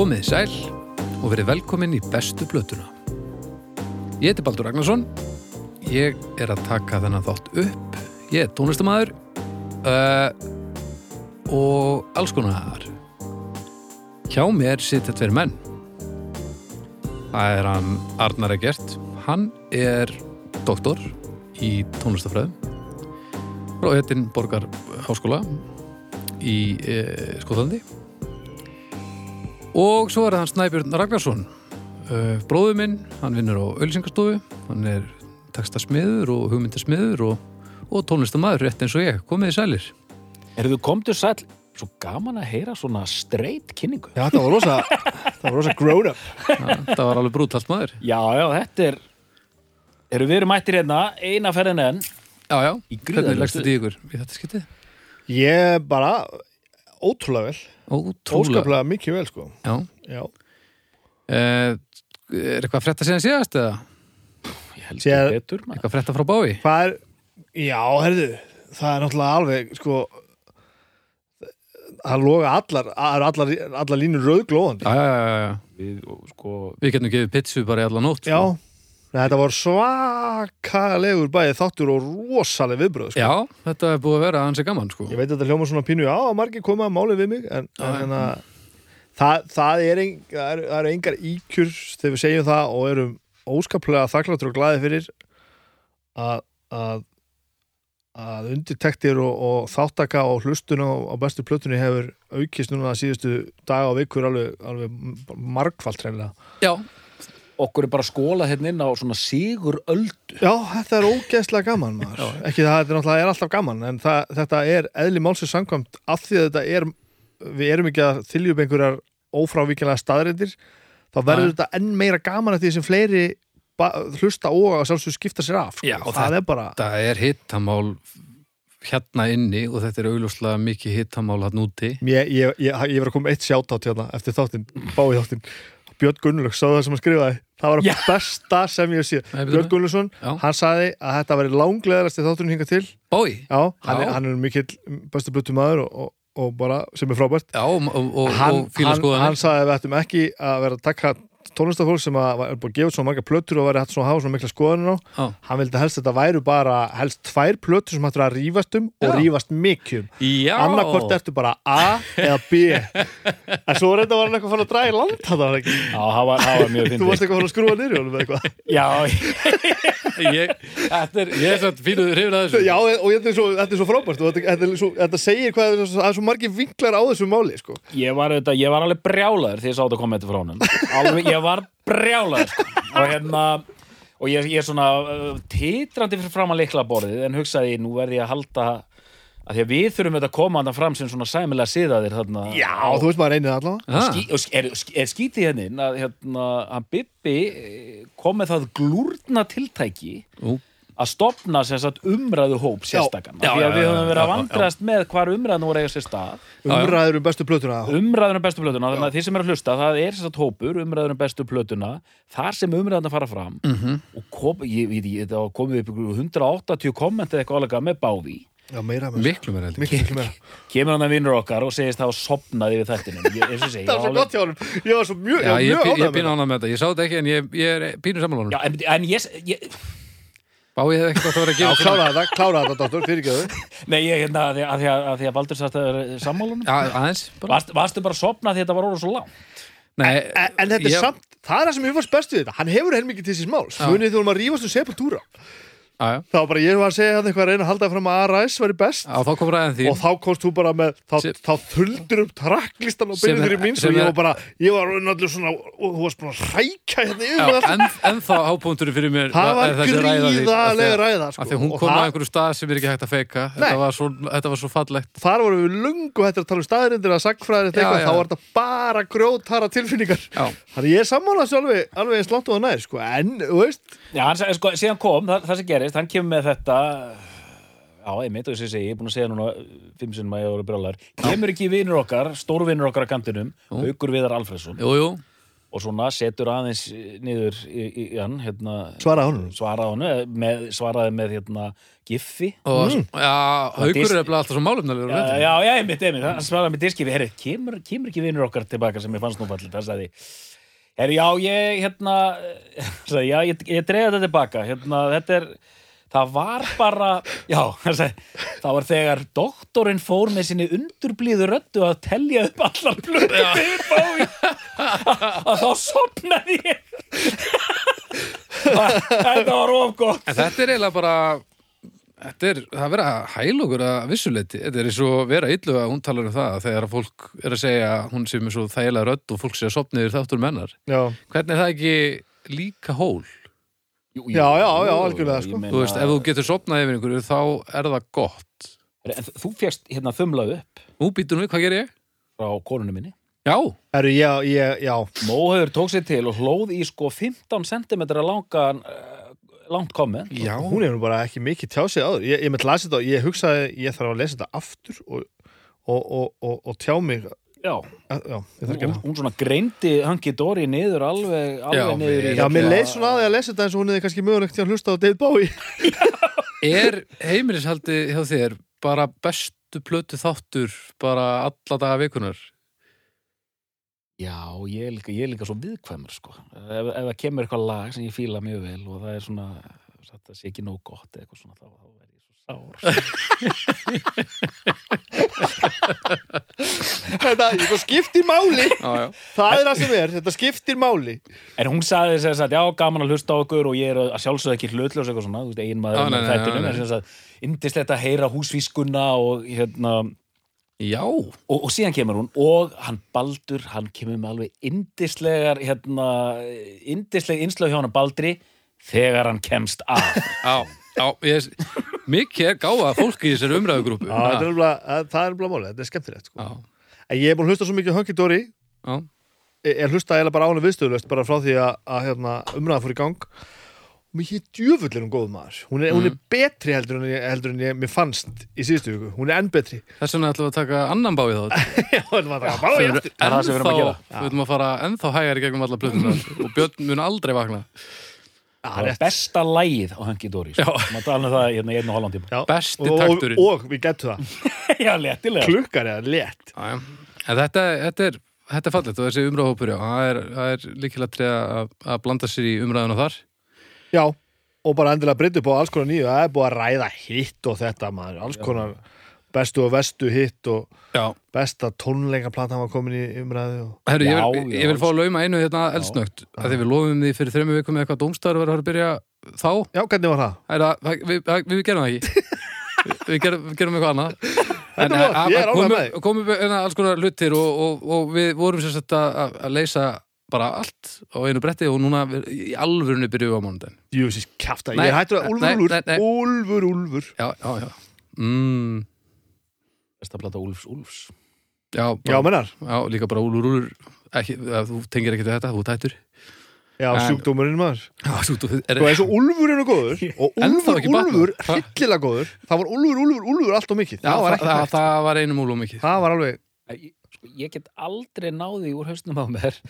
Komið sæl og verið velkomin í bestu blötuna. Ég heiti Baldur Ragnarsson, ég er að taka þennan þátt upp, ég er tónlistamæður uh, og alls konar. Hjá mér sitja tveir menn. Það er hann Arnar Egert, hann er doktor í tónlistafræðum frá Hetin Borgar Háskóla í e, Skotlandi og svo er það hann Snæbjörn Ragnarsson uh, bróður minn, hann vinnur á Ölsingastofu hann er textasmiður og hugmyndasmiður og, og tónlistamæður rétt eins og ég, komið í sælir Erðu komdu sæl, svo gaman að heyra svona straight kynningu. Já, það var rosa, það var rosa grown up. það var alveg brútalt maður Já, já, þetta er, eru við erum mættir hérna, eina ferðin enn. já, já, hvernig gríðarlegu leggst þetta í ykkur í þetta skiptið? Ég bara, ótrúlega vel, Ótrúlega óskaplega mikið vel, sko. já. Já. Uh, er eitthvað frétta síðan síðast eða Ég held Sér- ekki betur, maður. eitthvað frétta frá bái? Hvað er, já, herðu, það er náttúrulega alveg, sko, það loga allar, allar, allar línur rauðglóðandi. Já, já, já, já, já. Við, sko, við getum gefið pitsu bara í alla nótt Já, sko. Þetta var svakalegur bæði þáttur og rosaleg viðbröð, sko. já, þetta er búið að vera hansi gaman sko. Ég veit að þetta hljóma svona pínu, já, margir koma að máli við mig, en, en hérna, það, það, er ein, er, eru engar íkjur þegar við segjum það og erum óskaplega þakkláttur og glæði fyrir að, að, að undirtektir og, og þáttaka og hlustun á, á bestu plötunni hefur aukist núna síðustu daga og vikur alveg, alveg margfalt reynilega. já, okkur er bara skólað hérna inn á svona sigur öldu. Já, þetta er ógeðslega gaman maður. Ekki það, þetta er er alltaf gaman en það, þetta er eðli málsins samkvæmt af því að þetta er, við erum ekki að þylja upp einhverjar ófrávíkjanlega staðrindir þá verður þetta enn meira gaman eftir því sem fleiri hlusta og að sjálfsög skipta sér af sko. Já, og það er bara það er hittamál hérna inni og þetta er augljóslega mikið hittamál hann úti ég, ég, ég, ég var að koma eitt sjátátt hérna eftir þáttinn, báði þáttinn Björn Gunnlaug, sáðu það sem hann skrifaði það var að Já. besta sem ég sé Björn Já. hann sagði að þetta væri langleðarast þátturinn hingað til Bói, Já, hann. Er, hann er mikill bestu blötu maður og, og, og bara sem er frábært já, og, hann, hann, hann sagði að við ættum ekki að vera að taka tónlistafólk sem að var búin að gefa svona marga plötur og væri hægt svona að hafa svona mikla skoðanir á Já. hann vildi helst að þetta væru bara helst tvær plötur sem hættur að rífast um og Já. rífast mikið um. Já, annarkvort ertu bara A eða B. En svo reynda var hann eitthvað að fara að draga í land það var ekki, Já, það var, það var mjög þú varst eitthvað að fara að eða eitthvað. Já, ég, þetta er, ég er svo fínuð hrifin að þessu Já, og þetta er svo, þetta er svo frábært og þetta, þetta, er svo, þetta segir hvað það er svo- svo margir vinklar á þessu máli sko. ég var, auðvitað, ég var alveg brjálaður því ég sá þetta koma þetta frá honum. Alveg, ég var brjálaður. sko. Og hérna, og ég, ég er svona uh, titrandi fyrir fram að leikla borðið en hugsaði, nú verði ég að halda að því að við þurfum þetta að koma þarna fram sem svona sæmilega siðaðir þarna. Já, þú veist maður reynir allavega. Skí, og er, er skítið hérna inn að, hérna, að Bibbi eh, kom með það glúrna tiltæki Ú. að stopna sem sagt umræðu hóp sérstakann Já, því já, að við já, höfum verið að já, já. vandrast með hvar umræðan voru eiga sér stað. Umræður um bestu plötuna. Umræður um bestu plötuna, þannig að þið sem er að hlusta það er sem sagt hópur, umræður um bestu plötuna þar sem umræðan að fara fram Mhm. og kom, ég veit ég, var komið upp ykkur 180 komment eða eitthvað alveg með báði Já, meira með sko. Miklu mér heldur miklu, miklu meira. Kemur hann að vinnur okkar og segist það að sopnaði við þettinum ég, eins og segi, Það var svo alveg- gott hjá honum. Ég var svo mjög, Já, ég ég, var ég, ég með ánað með þetta, ég sá þetta ekki en ég, ég er pínu samanlónum Já, en, en ég, ég, Bái hefði ekkert átt að vera að Já, gefa klára þetta, klára þetta, doktor, fyrirgjöðu Nei, ég hérna, að því að, því að, að, því að Baldur sagt að sammálunum Já, aðeins bara. Varst, Varstu bara að sopna því að þetta var orðið Það var bara, ég var að segja hann eitthvað að reyna að halda fram að ARS væri best. Já, þá Og þá komst þú bara með, þá, Sem- þá þuldur upp trakklistan og byrjuður er- í mín sem Og ég var bara, ég var náttúrulega svona Og þú varst bara að hrækja hérna yfir en, en þá hápunkturinn fyrir mér Það var þessi ræða sko. því að hún kom á einhverju stað sem er ekki hægt að feika. Þetta var, svo, þetta var svo fallegt. Þar vorum við lungu hættir að tala um staðrindir að sagfræðir þá var þetta bara grjótara tilfinningar. Þannig ég er sammála þessu alveg, alveg eins langt og það nær sko. en, þú veist, hann, kemur með þetta Já, einmitt, og þess að segja, ég er búin að segja núna fimm sinnum að ég voru brjálar Kemur ekki vinur okkar, stórvinur okkar á kantinum Haukur Viðar Alfredsson Jú, jú, og svona setur aðeins niður í, í, í hann hérna, Svaraði honum. svaraði honum með, svaraði með hérna, giffi. Og Mm. já, haukur dis- er eftir alltaf svo málefnalegur já, já, já, einmitt, einmitt, hann svaraði með diski við, herri, kemur, kemur ekki vinur okkar tilbaka sem ég fannst nú fallið, það sagði herri, já, ég, hérna sagði, já, ég, ég dreif þetta tilbaka. Hérna, þetta er það var bara, já, það var þegar doktorinn fór með sinni undurblíðu röddu að telja upp allar blöðu að þá sopnaði ég þetta var of gott En þetta er eiginlega bara Þetta er, er að hæla okkur að vissuleiti. Þetta er eins og vera illu að hún talar um það þegar fólk er að segja að hún sé með svo þægilega rödd og fólk sé að sopniður þáttur mennar. Já, Hvernig er það ekki líka hól? Jú, jú, Já, já, já, algjörlega, sko. Þú veist, ef þú getur sopnað yfir einhverju þá er það gott. En þú fegst hérna þumlað upp Nú býtum við, hvað ger ég? frá konunum minni Já, Herru, já, ég, já, Móhauður tók sér til og hlóð í sko 15 cm langan uh, langt komment já. hún hefur nú bara ekki mikið tjá sig áður. Ég, ég ég hugsaði, ég þarf að lesa þetta aftur og, og, og, og, og tjá mig. Já, Já, ég þarf að hún, hún svona greindi Hangi Dóri niður alveg, alveg Já, niður í Já, mér hérna- leið svona að því að lesa þetta eins og hún hefði kannski mögulegt til að hlusta á David Bowie. Er heimilishaldi hjá þér bara bestu plötu þáttur bara alla daga vikunar? Já, ég er líka, ég er líka svo viðkvæmur sko. ef, ef það kemur eitthvað lag sem ég fíla mjög vel og það er svona það sé ekki nóg gott eða eitthvað svona þá, þá verð sár Þetta, þetta skiptir máli. Já, já. Það er það sem er, þetta skiptir máli. En hún sagði þess að já, gaman að hlusta á okkur og ég er að sjálfsögðu ekki hlutljós eitthvað svona, þú veist, eigin Já, maður nei, með nei, þættunum, nei, nei. sem sagt, indislegt að heyra húsvískuna og hérna Já, og, og síðan kemur hún og hann Baldur, hann kemur með alveg indislegar hérna, indisleg innslög hjá hann Baldri þegar hann kemst að já, já. Ég, mikið er gáða fólk í þessari umræðugrúpu. Já, er það er nefnilega máli, þetta er skemmtilegt. Sko. Já, En ég er búin að hlusta svo mikið á Hunky Dory, já. ég er hlusta eiginlega bara á henni viðstöðulöst bara frá því að, að hérna, umræða fór í gang og mér hér djöfull er hún góð maður hún er, hún er betri heldur en, ég, heldur en ég, mér fannst í síðustu viku, hún er enn betri Þess vegna ætlum við að taka annan bá í þá. Já, þetta bara Við ég erum eftir Það er það sem við erum að ennþá- gera. Við erum að fara ennþá hægar í gegnum alla plötunar og Björn mun aldrei vakna. Já, það var besta lægið á Hangi Dóri Já. maður tala um það hérna í einu og halvan tíma Já. Besti og, og, takturinn. og við getum það Já, léttilega klukkar er Já, já. En þetta, þetta er Þetta er fallegt og þessi umræðahópur, já, það er, það er líkilega treða að, að blanda sér í umræðuna þar. Já, og bara endilega breytta upp á alls konar nýju það er búið að ræða hitt og þetta maður, alls konar bestu og vestu hitt og Já. besta tónleikaplata var komin í umræðu og... Herru, ég, Já, vil- já, ég vil fá að lauma einu hérna eldsnögt, að því við lofum því fyrir þrejum vikum með eitthvað dómstæður var að að byrja þá. Já, hvernig var það? Er það- við, við, við gerum það ekki. Við- við, gerum, við gerum eitthvað annað. Þetta var- að- ég er að komu- með þig. komu upp hérna alls konar hlutir og, og, og við vorum sér sett að, að leysa bara allt á einu bretti og núna við- í alvörunni byrjuðum við á mánudaginn. Júsís, kjafta, Nei, ég hættur að Úlfur. Úlfur, Úlfur Já, já, já. Mm, besta plata Úlfs Úlfs. Já, Já, bara, mennar, já, líka bara. Ekki, að, þú tengir ekki til þetta, þú ert hættur. já, sjúkdómurinn maður. Já, þú, þú, er, Sko eins og Úlfur er nú góður og Úlfur. Úlfur, hryllilega góður það var Úlfur, Úlfur, Úlfur allt og mikið. Já, það var það, það, það var einum úlum mikið. það var alveg ég, sko, ég get aldrei náði úr hausnum á mér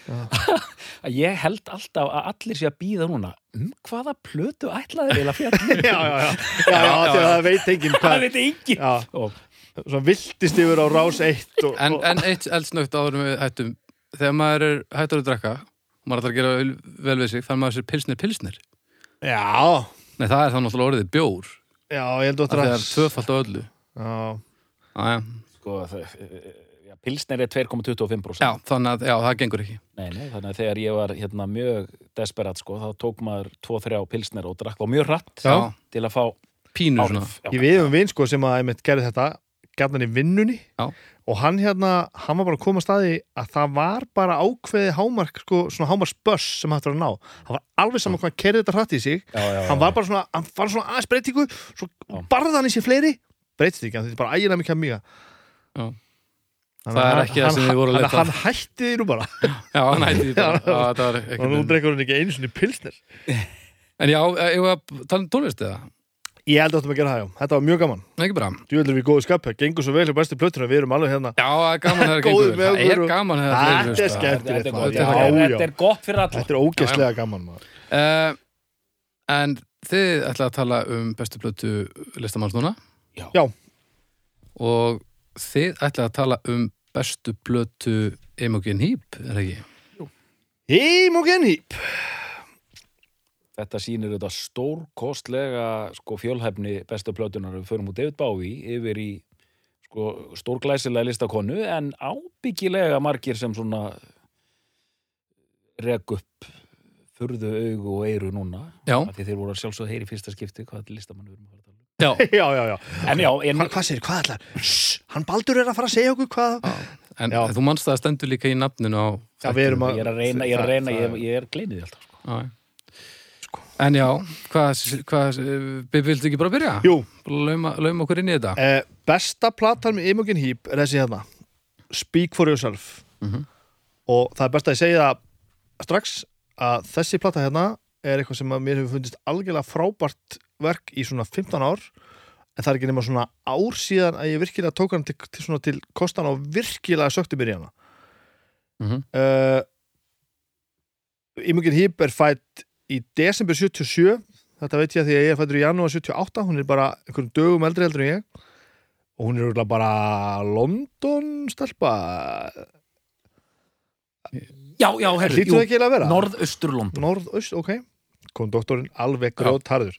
að ég held alltaf að allir sé að býða núna um hvaða plötu ætlaði eiginlega fjallið já, já, já, já, já, já, já það veit enginn það veit engin já, og, svona viltist yfir á rás eitt og, En, og, en eitt eldsnögt áður við hættum. Þegar maður er hættur að drekka og maður ætlar að gera vel- við sig þannig maður sér pilsnir pilsnir. Já, Nei, það er það náttúrulega orðið bjór. Já, ég held að það er tvöfalt á öllu. Já, já, sko, það, já, pilsner er 2,25% já þannig að já, það gengur ekki. Nei, nei, þannig að þegar ég var hérna, mjög desperat sko, þá tók maður 2-3 pilsner og drakk á mjög hratt Já. til að fá Pínu svona. Ég við um vinn sko sem að gerði þetta gæti hann í vinnunni Já. og hann hérna, hann var bara að koma að staði að það var bara ákveði hámark sko, svona hámarsböss sem hættur að ná. Hann var alveg saman hvað kerði þetta hratt í sig. Já, já, hann var bara svona, hann var svona aðeins breytingu svo Já. barði hann í sér fleiri. Breytist ekki, hann þetta er bara ægilega að mýga. Já. Það er ekki það sem þið voru að leita. hann hætti því nú bara. Já, hann hætti því bara. Og nú drekkur hann ekki einu sinni pilsnir En já, ég var að tala um tónlist eða Ég held með að gera það, já. Þetta var mjög gaman. ekki bara Djúveldur við góðu skap, það gengur svo vel í bestu plötuna, við erum alveg hérna. Já, það er gaman að það gengur vel. Það er gaman að það er hlusta. skemmt. Þetta er Já, já, já. þetta er gott fyrir alla Þetta er ógeðslega gaman, maður. Uh, en þið ætlaði að tala um bestu plötu listamanns núna Já. Já. og þið ætlaði að tala um bestu plötu Imogen Heap, er það ekki? Imogen Heap. Þetta sýnir þetta stórkostlega sko, fjölhæfni bestu plötunar við förum úr David Bowie yfir í sko, stórglæsilega listakonu en ábyggilega margir sem svona rek upp furðu augu og eyru núna því þeir voru að sjálfsögðu heyri fyrsta skipti hvað er listamann við erum að fara að tala um Já. já, já, já. En já, en, Hva, hvað segir, hvað ætlar? Shhh, hann Baldur er að fara að segja okkur hvað. En Já. þú manst það að stendur líka í nafninu á Já, við erum að... ég er að reyna, ég er að reyna, ég, Það- ég er gleinið alltaf sko. En já, hvað, hvað viltu ekki bara byrja? Jú, Lauma, lauma okkur inn í þetta eh, besta platan með Imogen Heap er þessi hérna. Speak for yourself. Mhm. Og það er best að ég segja það strax að þessi plata hérna er eitthvað sem að mér hefur fundist algjörlega frábært verk í svona 15 ár en það er ekki nema svona ár síðan að ég virkilega tók hann til, til, svona til kostan og virkilega sökti mér í hana Mhm. uh, Imogen Heap er fætt í desember 77 þetta veit ég að því að ég er fættur í janúar 78 hún er bara einhverjum dögum eldri heldur en ég. Og hún er bara London stelpa. Já, já, herri, hlýtur það ekki að vera? Norðausturlund Norðaust, ok. Kom doktorinn alveg grót harður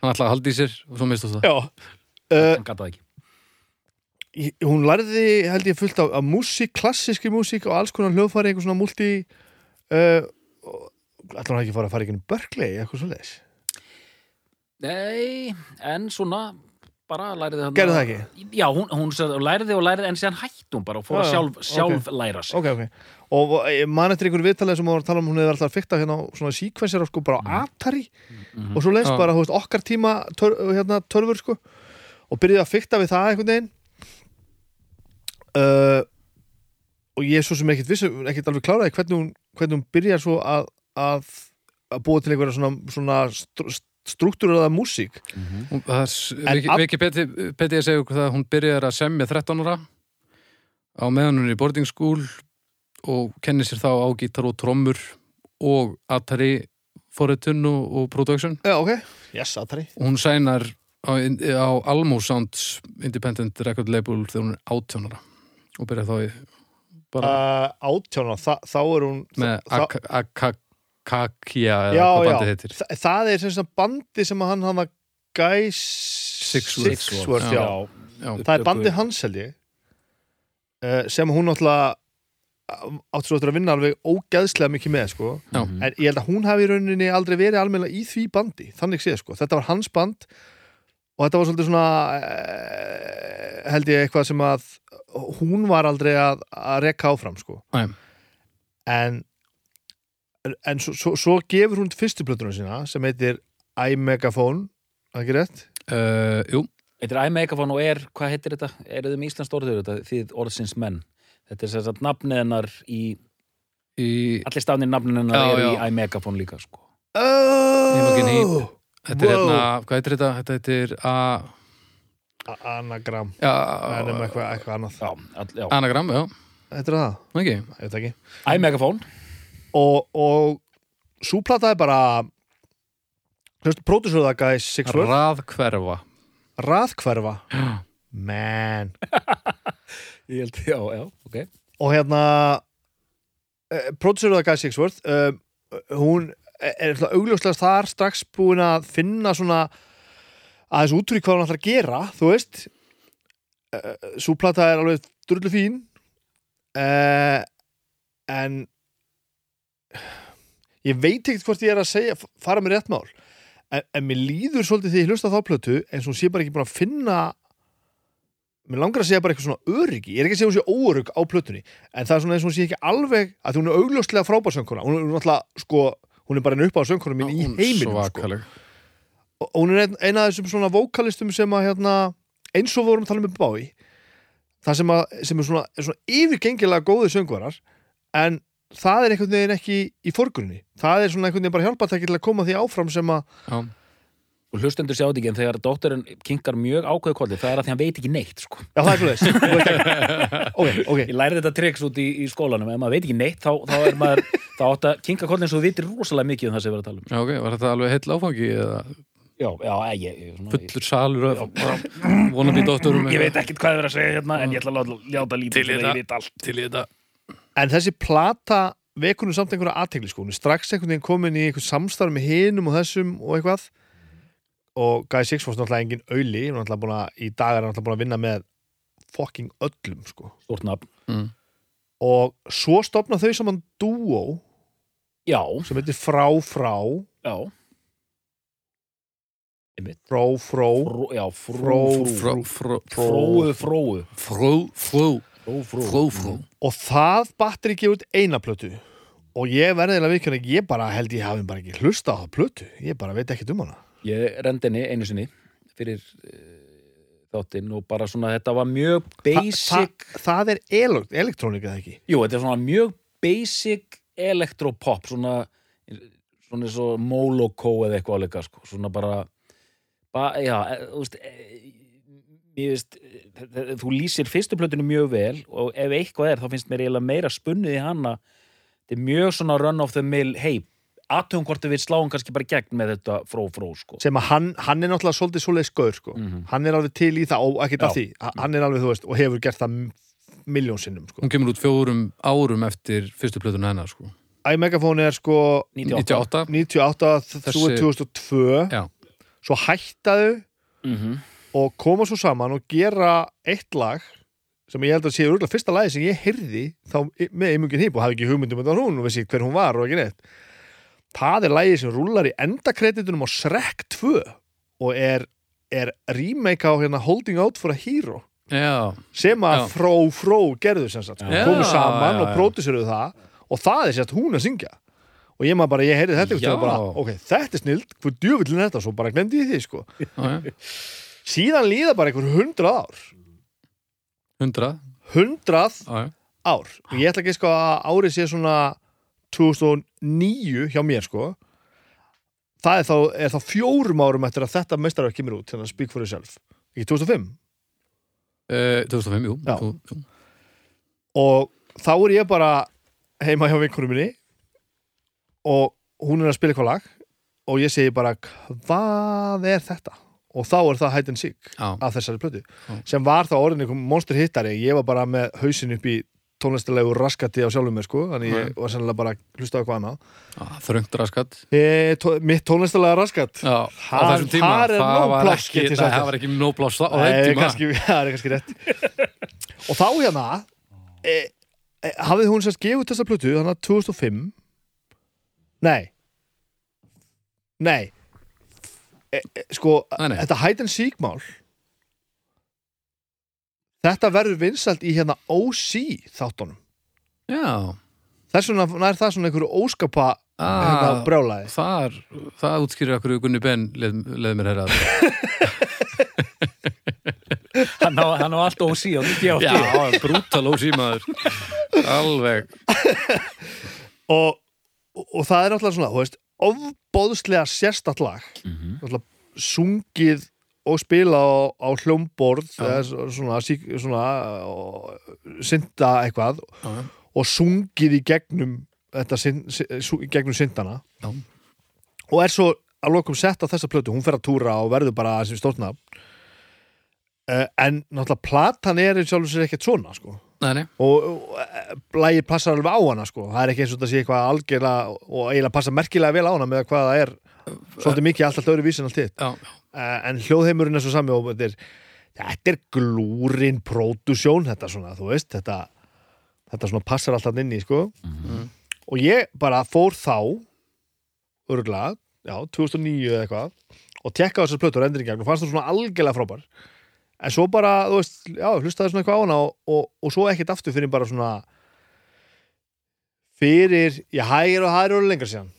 Hann ætlaði að halda í sér og svo mistu það. Já. Hann gata það ekki. hún lærði held ég fullt af, af músík, klassíski músík og alls konar hljóðfæri, einhver svona multi uh, ætla hann ekki að fara að fara ekki Berkeley, eitthvað svo leis Nei, en svona bara læriði hann Gerðu það ekki? Já, hún, hún læriði og læriði en síðan hætti hún bara og fór að já, sjálf, sjálf læra sig. Ok, ok, og og ég man eftir einhverju viðtalið sem var að tala um, hún hefði alltaf fikta hérna á svona síkvensir á sko bara á Atari Mhm. og svo leis Já. bara, þú veist, okkar tíma tör, hérna, törfur sko og byrjaði að fikta við það einhvern veginn. Uh, og ég er svo sem ekkert vissi, ekkert alveg kláraði hvernig hún, hvernig hún byrjar svo að, að, að búa til einhverja svona, svona stru, struktúraða músík. Er, En Viki, Peti að segja okkur það að hún byrjar að semja 13 ára á meðan hún er í boarding school og kennir sér þá á gítar og trommur og Atari forritun og, production. Já, ok, yes, Atari. Hún sænar á, á Almo Sounds Independent Record Label þegar hún er 18 ára og byrjar þá í bara uh, átjána, þa, þá er hún með þá, Eða Já, já. Þa, það er sem sagt bandi sem hann hafa Guy Sixworth. Það er bandið hans held ég uh, sem hún náttúrulega átt svo eftir að vinna alveg ógeðslega mikið með sko. Mhm. en ég held að hún hafi í rauninni aldrei verið almennilega í því bandi þannig séð sko, þetta var hans band og þetta var svolítið svona uh, held ég eitthvað sem að hún var aldrei að, að rekka áfram sko Nei. en en svo, svo, svo gefur hún fyrstu plötuna sína sem heitir iMegaphone, er það ekki rétt? uh, Jú, Þetta er iMegafon og er, hvað heitir þetta? Er þið með Íslands orður þetta? Þið orðsins menn Þetta er sem sagt nafnið hennar í í Allir stafnir nafnið hennar Já, í iMegafon líka sko. Oh! Þetta er Wow. hérna, hvað heitir þetta? Þetta heitir a, Anagram, já, um eitthvað, eitthvað annað Já, all, já. anagram, já, Þetta er það, ekki ég veit ekki iMegafon og, og súplata er bara hlustu, pródusörða gæs Sixworth, Raðhverfa. Raðhverfa. Man. Ég held, já, já, ok. Og hérna uh, pródusörða gæs Sixworth uh, hún er augljóslega þar strax búin að finna svona aðeins útrúi hvað hún ætlar að gera þú veist. Uh, súplata er alveg drullu fín. Uh, en ég veit ekkert hvort ég er að segja fara með rétt mál. En, en mér líður svolítið því ég hlusta þá plötu eins og hún sé bara ekki búin að finna mér langar að segja bara eitthvað svona öryggi. Ég er ekki að segja hún sé óörygg á plötunni en það er svona eins og hún sé ekki alveg að hún er augljóslega frábær söngkona. Hún er náttúrulega sko hún er bara einn upp á söngkona mín í heiminum sko. Og hún er ein, eina af þessum svona vókalistum sem að hérna, eins og vorum að tala um með bái það sem, að, sem er svona, svona yfirgengilega góði söngvarar en það er einhvern veginn ekki í forgrunni. Það er svona einhvern veginn bara hjálpatæki til að koma því áfram sem að Já, og hlustendur sjá þetta ekki en þegar dótturinn kinkar mjög ákveðu kolli það er að því hann veit ekki neitt sko. Já, það er svolítið Ok, ok. Ég lærði þetta triks út í, í skólanum. Ef maður veit ekki neitt þá, þá er maður þá átt að kinka kollin svo þú vitir rosalega mikið um það sem við erum að tala um. Já, ok, var þetta alveg heill áfangi eða? Já, já, ég, ég, svona, fullur salur vonandi dótturum ég, ég veit ekkert hvað þið er að segja hérna en ég ætla að láta- lítið Til í þetta. En þessi plata vekunum samt einhverja aðtegli sko. Hún er strax einhvern veginn komin í einhvern samstarf með hinum og þessum og eitthvað. Og Guy Sixfoss er náttúrulega engin auðli er náttúrulega búin að, í dag er hann náttúrulega búin að vinna með fucking öllum sko. Stort nafn. Mm. og svo stopna þau saman dúó já, sem heitir Frá Frá. Já. Fró Fró, Fró- fró, fró, fróu, fróu fró, fró, fró, fró, fró, fró og það batteri gefur út eina plötu. Og ég verðilega viðkjörn ég bara held ég hafi bara ekki hlusta á það plötu. Ég bara veit ekkert um hana. Ég rendi henni einu sinni fyrir uh, þáttinn og bara svona þetta var mjög basic Þa, það er ele elektrónika eða ekki? Jú, þetta er svona mjög basic elektropop svona svona eins og Moloko eða eitthvað áleika sko. svona bara ba, já, e, þú veist e, veist, þú lýsir fyrstu plötinu mjög vel og ef eitthvað er þá finnst mér eiginlega meira spunnið í hana þetta er mjög svona run of the mill hei, aðtöfum hvort við sláum kannski bara gegn með þetta fró fró sko sem að hann, hann er náttúrulega svolítið svoleið skaur sko. Mhm. hann er alveg til í það og ekkert af Já. því Ha- hann er alveg, þú veist, og hefur gert það miljón sinnum sko. hún kemur út fjórum árum eftir fyrstu plötuna hennar sko. iMegafón er sko 98 98 98, svo er 2002 Já. svo hættaðu mm og koma svo saman og gera eitt lag sem ég held að sé örgulega fyrsta lagi sem ég heyrði þá með Eimungin Hip og hafði ekki hugmyndum þetta hún og vissi hver hún var og ekki neitt það er lagi sem rúlar í endakreditunum á Shrek 2 og er, er remake á hérna Holding Out for a Hero já, sem að. Fró Fró gerðu sem sagt, sko. Já. komu saman Já, og pródusseruðu það og það er sérst hún að syngja og ég maður bara, ég heyrði þetta og bara, ok, þetta er snild hvað djöfullin er þetta, svo bara glemdi ég því sko. síðan líða bara einhver hundrað ár. 100 hundrað já. ár. Og ég ætla ekki sko að árið sé svona 2009 hjá mér sko. Það er þá, er þá fjórum árum eftir að þetta meistarverk kemur út, þannig að Speak for Yourself. Ekki 2005 Eh, 2005, jú, jú, jú. og þá er ég bara heima hjá vinkunum minni og hún er að spila eitthvað lag og ég segi bara hvað er þetta og þá er það Hide and Seek Já. af þessari plötu Já. sem var þá orðin einhver monster hittari. Ég var bara með hausin upp í tónlistilegu raskati á sjálfum mér sko þannig ég var sennilega bara að hlusta á eitthvað annað. Þröngt raskat. E, tó, mitt tónlistilega raskat. Á Þar- þessum tíma það var ekki, ekki nóg pláss á þeim tíma. kannski, það er kannski rétt. Og þá hérna e, e, hafið hún sérst gefið þessa plötu þannig að 2005 nei. Nei e, e, sko, Nei, nei. þetta hide and seek mál þetta verður vinsælt í hérna OC þáttunum. Já, þess vegna nær það svona einhverju óskapa hérna, ah, brjálæði. það, það útskýrir okkur Gunni Ben leð, leð mér herra hann á, hann á allt ósí á 98 Já, brútal ósýmaður Alveg. Og, og, og það er náttúrulega svona, þú veist, ofbóðslega sérstatt lag Mhm. náttúrulega sungið og spila á, á hljómborð eða svona, sík, svona og, synda eitthvað já. og sungið í gegnum þetta í gegnum syndana Já. og er svo að lokum sett á þessa plötu, hún fer að túra og verður bara stórna uh, en náttúrulega platan er í sjálfur sér ekkert svona sko Nei, nei, og, og eh, lagið passar alveg á hana sko. það er ekki eins og þetta sé eitthvað algjörlega og eiginlega passa merkilega vel á hana með hvað það er. Svolítið mikið allt allt öðru vísin allt uh, en hljóðheimurinn er svo sami og þetta er, þetta er glúrin pródusjón, þetta svona, þú veist. Þetta, þetta svona passar alltaf inn í sko. Mhm. og ég bara fór þá örgulega, já, 2009 eða eitthvað og tekka á þessar plötur gegn og fannst það svona algjörlega frábær en svo bara, þú veist, já, hlustaði svona eitthvað á hana og, og, og svo ekkert aftur fyrir bara svona fyrir, ég hægir og hægir og lengra síðan.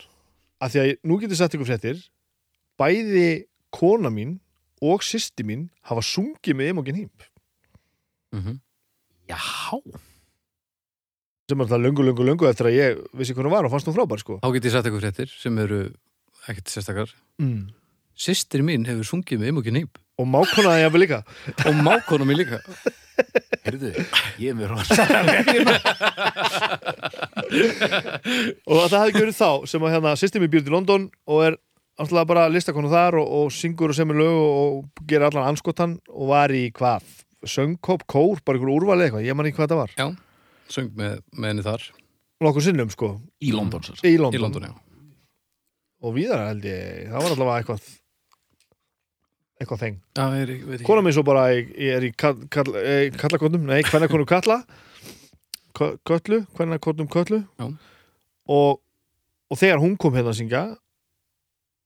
Af því að nú getur sagt ykkur fréttir bæði kona mín og sýsti mín hafa sungið með Imogen Hím mhm. Já, sem er það löngu, löngu, löngu eftir að ég vissi hvernig var og fannst hún frábær sko. Þá get ég sagt eitthvað fréttir sem eru ekkert sérstakar. Mm. Systir mín hefur sungið með Imogen Heap. Og mákona það jafnvel líka. Og mákonum mín líka. Heyrðu, ég er með rosa og það hefði verið þá sem að hérna sýstir mér býr til London og er alltaf bara listakonu þar og, og syngur og semur lög og, og gerir allan anskotan og var í hvað söngkóp, kór, bara einhver úrvali eitthvað ég man ekki hvað það var, Já, söng með, með henni þar. Nokkuð sinnum sko. Í London í London, í London, og víðar held ég, það var allavega eitthvað eitthvað þeng Já, ég veit ekki kona mér svo bara er í kall, kall, eh, kallakonum, nei, hvernig kalla Kö- köllu, hvernig konum köllu Já. og, og þegar hún kom hérna að syngja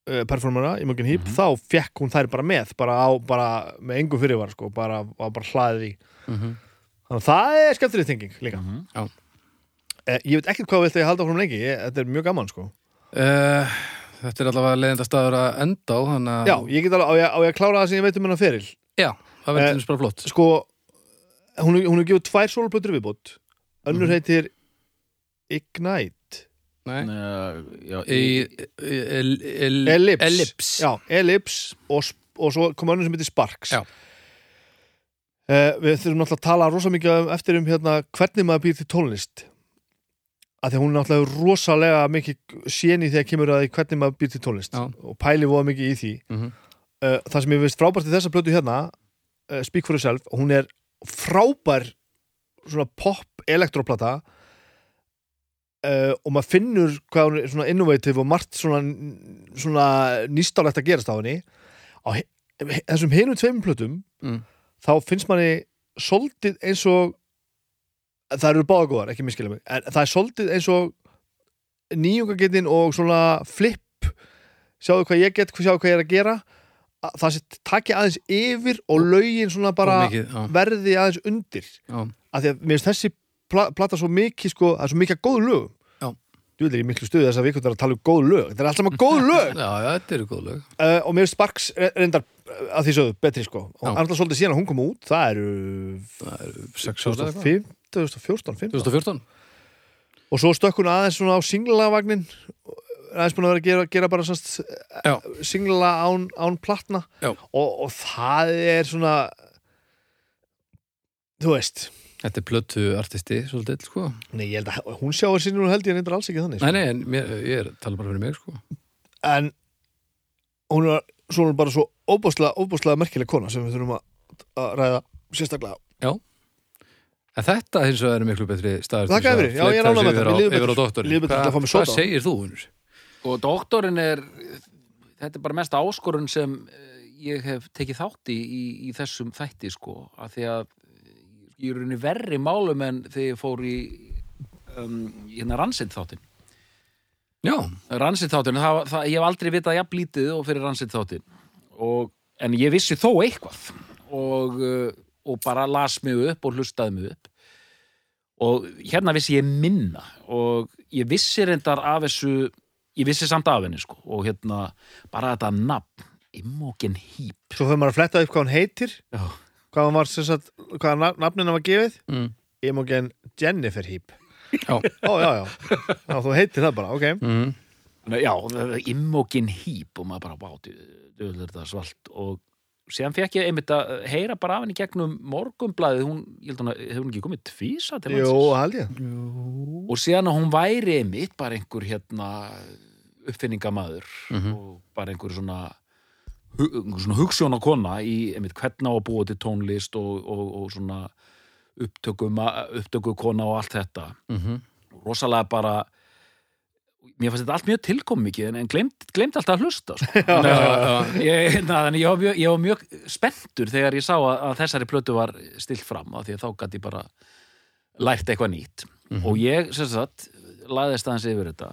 uh, performera í Mögin Hýp, Mhm. þá fekk hún þær bara með bara, á, bara með engum fyrirvar sko, bara, var bara hlaðið í Mhm. þannig að það er skemmtileg tenging líka Mhm. uh, ég veit ekkert hvað vilt ég halda frá lengi ég, þetta er mjög gaman sko Uh, þetta er allavega leiðinda staður að enda á þannig að já, ég get alveg, á ég, á ég að klára það sem ég veit um hennar feril Já, það verður Eh, eins bara flott sko, hún, hún er gefið tvær soloplötur viðbútt önnur Mhm. heitir Ignite Nei. Já, Í, í, el, el, Ellipse, Ellipse. Já, Ellipse og, og svo kom önnur sem heitir Sparks Já. Eh, Við þurfum náttúrulega að tala rosa mikið um- eftir um hérna, hvernig maður býr til tónlist að því að hún er náttúrulega rosalega mikið séni þegar kemur að því hvernig maður býr til tónlist Já. og pæli voða mikið í því Mhm. uh, það sem ég veist frábært í þessa plötu hérna uh, Speak for Yourself, hún er frábær svona pop elektróplata uh, og maður finnur hvað hún er svona innovative og margt svona, svona nýstálegt að gerast á henni á he- þessum hinum tveimum plötum Mm. þá finnst manni soldið eins og það eru báða góðar, ekki miskila mig. En það er svolítið eins og nýjungagetinn og svona flip sjáðu hvað ég get, sjáðu hvað ég er að gera það sé takja aðeins yfir og laugin svona bara mikið, verði aðeins undir. Já. að því að mér finnst þessi pl platta svo mikið sko, það er svo mikið að góðu lög Þú veit, ég er miklu stuðið þess að við kvöldar að tala um góð lög. Þetta er alltaf maður góð lög. Já, já, þetta eru góð lög. Uh, Og mér er Sparks reyndar eh, að því sögðu betri sko. Og alltaf svolítið síðan að hún kom út Það eru 6 ára 5 2014 15. 2014 og svo stökk hún aðeins svona á singlavagnin aðeins búin að vera að gera, gera bara Já. singla án, án platna Já. og, og það er svona þú veist Þetta er plötu artisti, svolítið, sko nei, ég held að hún sjáur sinni hún held ég reyndar alls ekki þannig sko. Nei, nei, en mér, ég er tala bara fyrir mig, sko en hún er svona bara svo óbúslega, óbúslega merkileg kona sem við þurfum að, ræða sérstaklega En þetta hins vegar er miklu betri staður til þess já, ég er fleyta ánægður með þessu yfir á, yfir á að mér Hvað soda. segir þú, Unur? Og doktorinn er þetta er bara mesta áskorun sem eh, ég hef tekið þátt í, í í þessum þætti sko. Af því að ég er unni verri málum en þegar ég fór í um, hérna ransitt þáttin Já, ransitt þáttin, það, það, ég hef aldrei vitað jafn lítið og fyrir ransitt þáttin og, en ég vissi þó eitthvað. Og, uh, og bara las mig upp og hlustaði mig upp og hérna vissi ég minna og ég vissi reyndar af þessu ég vissi samt af henni sko og hérna bara þetta nafn Imogen Heap svo fyrir maður að fletta upp hvað hann heitir Já. hvað hann var sem sagt, hvað nafn- nafnina var gefið mm. Imogen Jennifer Heap já. ó já já, já þú heitir það bara, ok Mm. Já, Imogen Heap og maður bara báti þetta svalt og síðan fekk ég einmitt að heyra bara af henni gegnum morgumblaðið, hún, ég held hún að hefur hún ekki komið tvísa til Jó, landsins held ég. Og síðan að hún væri einmitt bara einhver hérna uppfinningamaður Mhm. og bara einhver svona svona hugssjóna kona í einmitt hvernig á að búa til tónlist og, og, og svona upptökuma, upptökukona og allt þetta. Mm rosalega bara mér fannst þetta allt mjög tilkommikið en, en glemt, glemt alltaf að hlusta sko. já, já. ég, na, þannig ég var, mjög, ég var mjög spenntur þegar ég sá að, að þessari plötu var stilt fram af því að þá gæti ég bara lært eitthvað nýtt og ég sem sagt laðist aðeins yfir þetta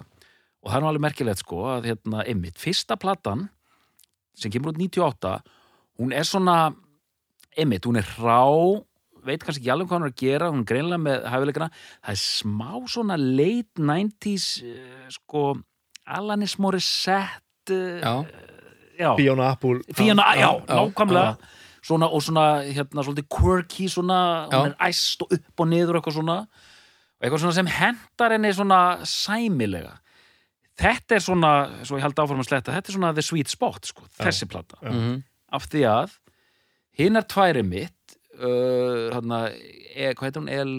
og það er nú alveg merkilegt sko að hérna einmitt, fyrsta platan sem kemur út 98 hún er svona einmitt, hún er hrá veit kannski ekki alveg hvað hún er að gera hún greinlega með hæfileikana. Það er smá svona late 90s uh, sko Alanis Morissette uh, já. já, Fiona Apple Fiona, já, já, nákvæmlega. Svona, og svona, hérna, svolítið quirky svona, hún Já. er æst og upp og niður eitthvað svona. Eitthvað svona sem hendar henni svona sæmilega. Þetta er svona, svo ég held áfram að sletta þetta er svona the sweet spot, sko, þessi plata. Já. Mhm. af því að hinnar tværi mitt uh, hana, e, hvað heitir hún El,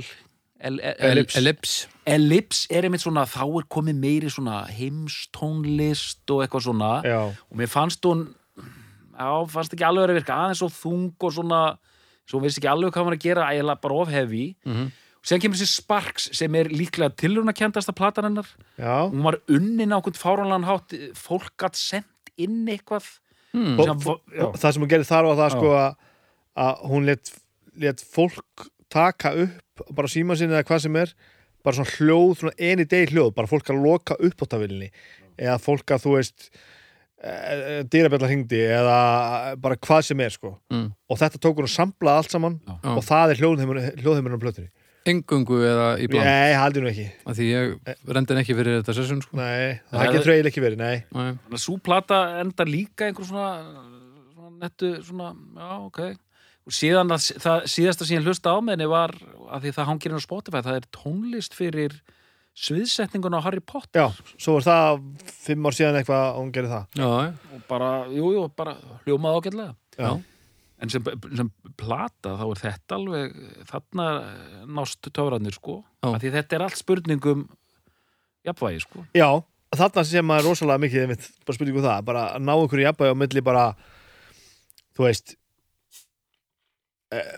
El, El, Ellipse. Ellipse Ellipse er einmitt svona þá er komið meiri svona heimstónlist og eitthvað svona Já, og mér fannst hún já, fannst ekki alveg að virka aðeins svo þung og svona svo hún veist ekki alveg hvað hann var að gera ægilega bara of heavy Mhm. og sen kemur þessi Sparks sem er líklega tilruna kendasta platan hennar já hún var unnin á okkur fáránlegan hátt fólk gætt sendt inn eitthvað Hmm. og, já. og það sem hún gerir þar var það Já. sko að, að hún let, let fólk taka upp bara síma sinni eða hvað sem er bara svona hljóð, svona eni degi hljóð bara fólk að loka upp á tavillinni eða fólk að þú veist e, dýrabjallar hringdi eða bara hvað sem er sko. Mm. og þetta tók hún að samla allt saman Já. Og það er hljóðheimurinn á plötunni. Engungu eða í bland Nei, haldi nú ekki. Af Því ég rendi ekki fyrir þetta sessun sko. Nei, Það það getur eiginlega ekki verið, nei. Nei. Þannig að Sú plata endar líka einhver svona, svona nettu svona, já, ok síðan að það síðasta sem ég hlusta á með henni var að því það hangir inn á Spotify það er tónlist fyrir sviðsetningun á Harry Potter. Já, svo var það fimm ár síðan eitthvað að hún gerir það. Já, og bara, jú, jú, bara hljómað ágætlega. Já, en sem, sem plata þá er þetta alveg þarna nást töfrarnir sko. Já. að því þetta er allt spurningum jafnvægi sko. Já þarna sem maður rosalega mikið einmitt, bara spurningu um það, bara að ná í jafnvægi á milli bara þú veist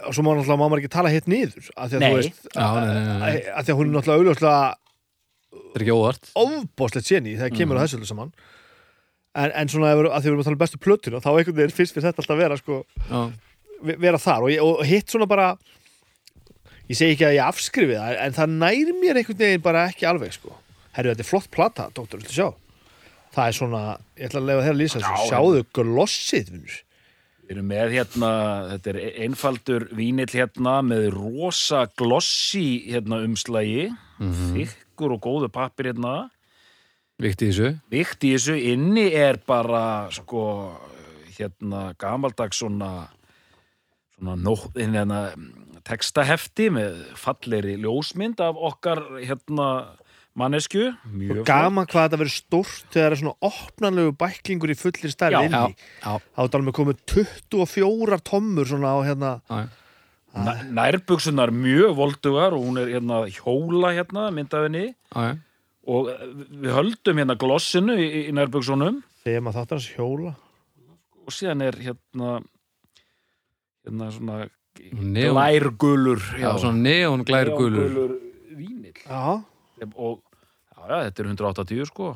og svo má náttúrulega má maður ekki tala hitt niður af því að Nei. þú veist Já, nei, nei, nei, nei. af því að hún er náttúrulega auðvitað Það er ekki óvart ofbóðslegt séni þegar kemur Mhm. á þessu öllu saman en, en svona ef við- að því við erum að tala um bestu plötuna þá einhvern veginn fyrst fyrir þetta alltaf að vera sko, vera þar og, ég, og hitt svona bara ég segi ekki að ég afskrifi það en það nær mér einhvern veginn bara ekki alveg sko. herru þetta er flott plata, doktor, viltu sjá það er svona, ég ætla að lefa þér að lýsa þessu Já, sjáðu glossið vinnur. Við erum með hérna, þetta er einfaldur vínill hérna með rosa glossi hérna umslagi, þykkur og góðu pappir hérna. vikti í þessu? Vikt í þessu. Inni er bara, sko, hérna gamaldags svona, svona nótt, hérna, textahefti með falleri ljósmynd af okkar hérna mannesku. Gaman hvað þetta verður stórt þegar það er svona opnanlegu bæklingur í fullir stærð Já. inni. Já, já, þá er það með komið 24 tommur svona á hérna já, Næ- Nærbuksunar mjög voldugar og hún er hérna hjóla hérna myndafinni já, já. og eh, við höldum hérna glossinu í, í nærbuksunum þegar maður þáttar hans hjóla. Og síðan er hérna hérna svona Neon, glærgulur já, svona neon glær gulur vínill. Já, og já, þetta er 180 sko.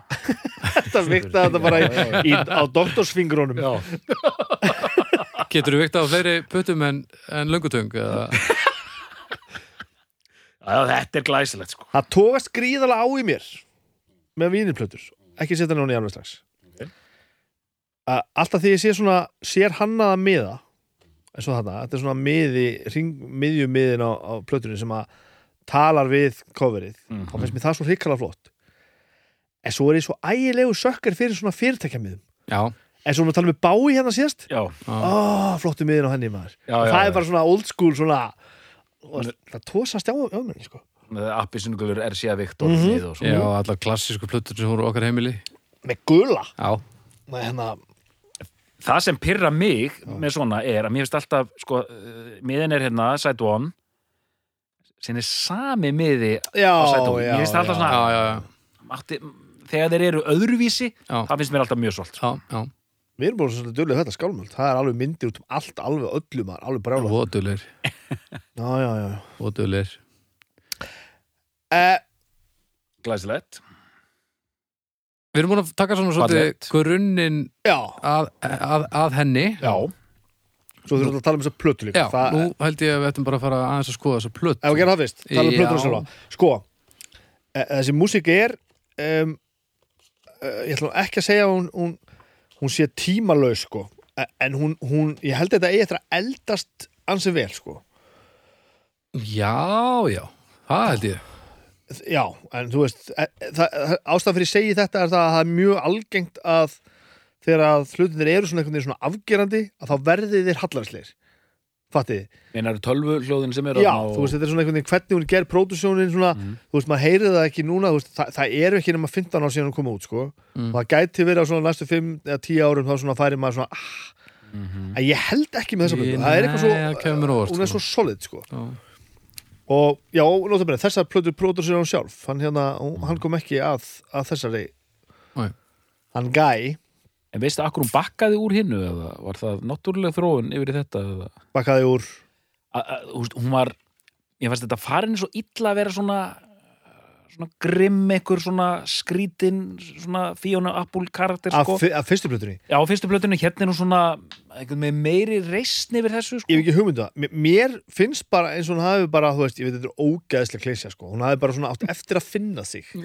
Þetta vikta þetta bara í, í, á doktorsfingrónum já. Getur þú vikta á fleiri puttum en, en löngutöng eða? Já, þetta er glæsilegt sko. Það tókast gríðalega á í mér með vínirplötur. Ekki setja núna í alveg strax. Ok. að alltaf því ég sé svona sér hannaða miða eins og þarna, þetta er svona miði ring, miðjumiðin á, á plötunni sem að talar við coverið Mhm. þá finnst mér það svo hrikalega flott en svo er ég svo ægilegu sökkar fyrir svona fyrirtækjamiðum. Já, en svo erum við að tala um bái hérna síðast. Já, já, ó, flottu miðin á henni maður. Já, Og já, það já. er bara svona old school svona og það tósast á ömurinn sko. Með appisungulur er vikt og Mhm. hlið og já, svona allar klassísku plötur sem voru okkar heimili. Með gula? Já, með hérna, það sem pyrra mig með svona er að mér finnst alltaf sko, uh, miðin er hérna, side one sem er sami miði já, á side one, já, mér finnst alltaf já. svona já, já, já, mátti, þegar þeir eru öðruvísi Já. það finnst mér alltaf mjög svolt já, já. Við erum bara svona dölið þetta skálmöld. Það er alveg myndir út um allt, alveg öllum maður, Alveg brjála Vodulir, Já, já, já. Vodulir eh, glæsilegt. Við erum búin að taka svona svolítið Fallegt. grunnin Já, að, að, að henni. Já. Svo þurfum við að tala um þessa plötu líka. Já, Það, nú held ég að við ættum bara að fara aðeins að skoða þessa plötu. Ef við gerum það fyrst, tala um Já. plötuna sjálfa. Sko, eh, þessi músík er um, Ég ætla nú ekki að segja að hún, hún, hún sé tímalaus sko. Eh, En hún, hún, ég held að þetta eigi eftir að eldast ansi vel sko. Já, já, það held ég. Já, en þú veist e- e- ástæðan fyrir að segja þetta er það að það er mjög algengt að þegar að hlutinir eru svona einhvern veginn svona afgerandi að þá verði þeir hallarsleir fattið þið? Meinar tölvu hljóðin sem eru Já, og- þú veist, þetta er svona einhvern veginn hvernig hún ger pródusjónin svona, Mhm. þú veist, maður heyrið það ekki núna veist, það, það eru ekki nema 15 ár síðan hún koma út sko. Mm. og það gæti verið á svona næstu 5 eða 10 árum þá svona færi maður svona ah, Mhm. en ég held ekki með þessa plötu það er eitthvað svo, mér á óvart, hún er sko. svo solid sko. Já. og já, notabene, þessar plötu pródusir hún sjálf hann, hérna, hann kom ekki að, að þessari Nei. hann gæ En veistu akkur hún bakkaði úr hinnu eða var það náttúrulega þróun yfir þetta eða? Bakkaði úr. A- a- hún var ég fannst þetta farin svo illa að vera svona svona grimm ekkur svona skrítin svona Fiona Apple karakter af, sko. af fyrstu plötunni? Já, á fyrstu plötunni hérna er hún svona meiri reisn yfir þessu sko. ég hef ekki hugmynda, mér, mér finnst bara eins og hún hafi bara, þú veist, ég veit þetta er ógæðslega klísja sko, hún hafi bara svona átt eftir að finna sig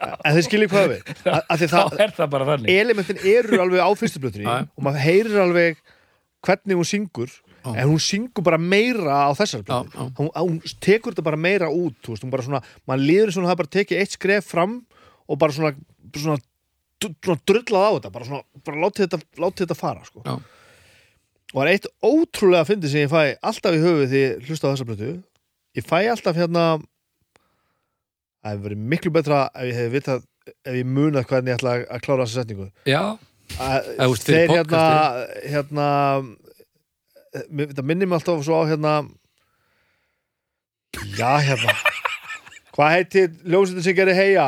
en þið skiljið hvað við að, að því Þá það, er það bara þannig elementin eru alveg á fyrstu plötunni Já. og maður heyrir alveg hvernig hún syngur Já. en hún syngur bara meira á þessar já. hún, hún tekur þetta bara meira út þú veist, hún bara svona, maður líður eins og hún hafa bara tekið eitt skref fram og bara svona, svona, svona drullað á þetta bara svona, bara látið þetta, látið þetta fara sko. Já. og það er eitt ótrúlega fyndið sem ég fæ alltaf í höfuð því ég hlusta á þessa plötu ég fæ alltaf hérna það hefur verið miklu betra ef ég hefði vitað ef ég munað hvernig ég ætla að klára þessa setningu. Já, að fyrir þeir hérna hérna mér- þetta minnir mig alltaf svo á hérna já hérna. Hvað heitir ljósetin sem gerir heia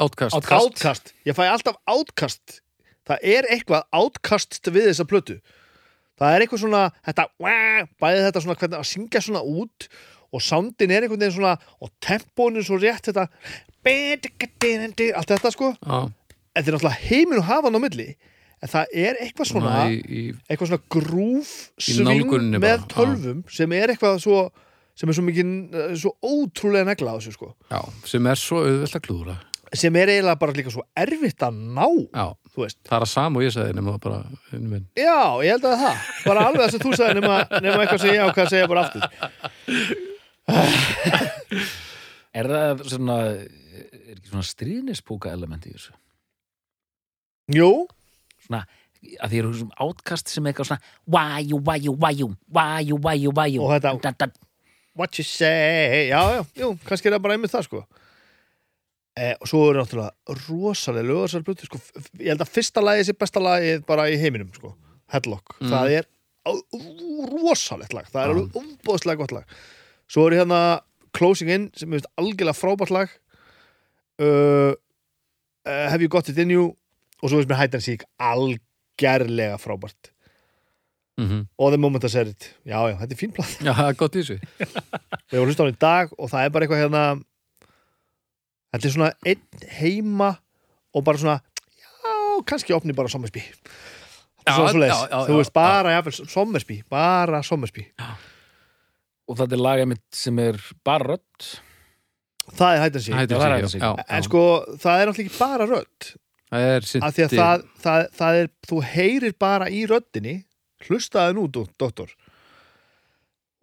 átkast Outcast. átkast, ég fæ alltaf átkast það er eitthvað átkast við þessa plötu. Það er eitthvað svona þetta, bæði þetta svona hvernig að syngja svona út og soundin er einhvern veginn svona og tempónu svo rétt þetta allt þetta sko. Já, þetta er náttúrulega heiminn og hafan á milli en það er eitthvað svona svona í, eitthvað svona grúf sving með tölvum sem er eitthvað svo sem er svo mikið, svo ótrúlega negla á þessu sko. Já, sem er svo auðvelt að klúðra. Sem er eiginlega bara líka svo erfitt að ná Já, það er að sama og ég sagði nema bara já, ég held að það. Bara alveg það sem þú sagði nema, nema eitthvað sem ég á hvað að segja bara aftur Er það svona er ekki svona stríðnispúka element í þessu? Jú, svona að því eru svona átkast sem er eitthvað svona why-you, why-you, why-you, why-you, why-you, why-you Og þetta- Da, da, what you say. Já, já, jú, kannski er það bara einmitt það sko. Eh, og svo er náttúrulega rosalega lögarsar blötu sko. Ég held að fyrsta lagi sé besta lagi bara í heiminum sko. Headlock, Mm. það er rosalegt lag, það er Já. alveg umbóðslega gott lag svo er hérna Closing In sem er algjörlega frábært lag. Uh, uh, Have You Got It In You? Og svo er mér Hide and Seek algjörlega frábært. Mm og The Moment I Said It, já já, þetta er fín plata. Já, gott í þessu. Ég var hlust á hann í dag og það er bara eitthvað hérna þetta er svona einn heima og bara svona já, kannski opni bara Sommersby Já, já, já, þú veist, bara Sommersby, bara Sommersby og þetta er lag einmitt sem er bara rödd. Það er hættan já, en sko það er náttúrulega ekki bara rödd. Það er synti af því að það, það, það er, þú heyrir bara í röddinni hlustaði nú, doktor.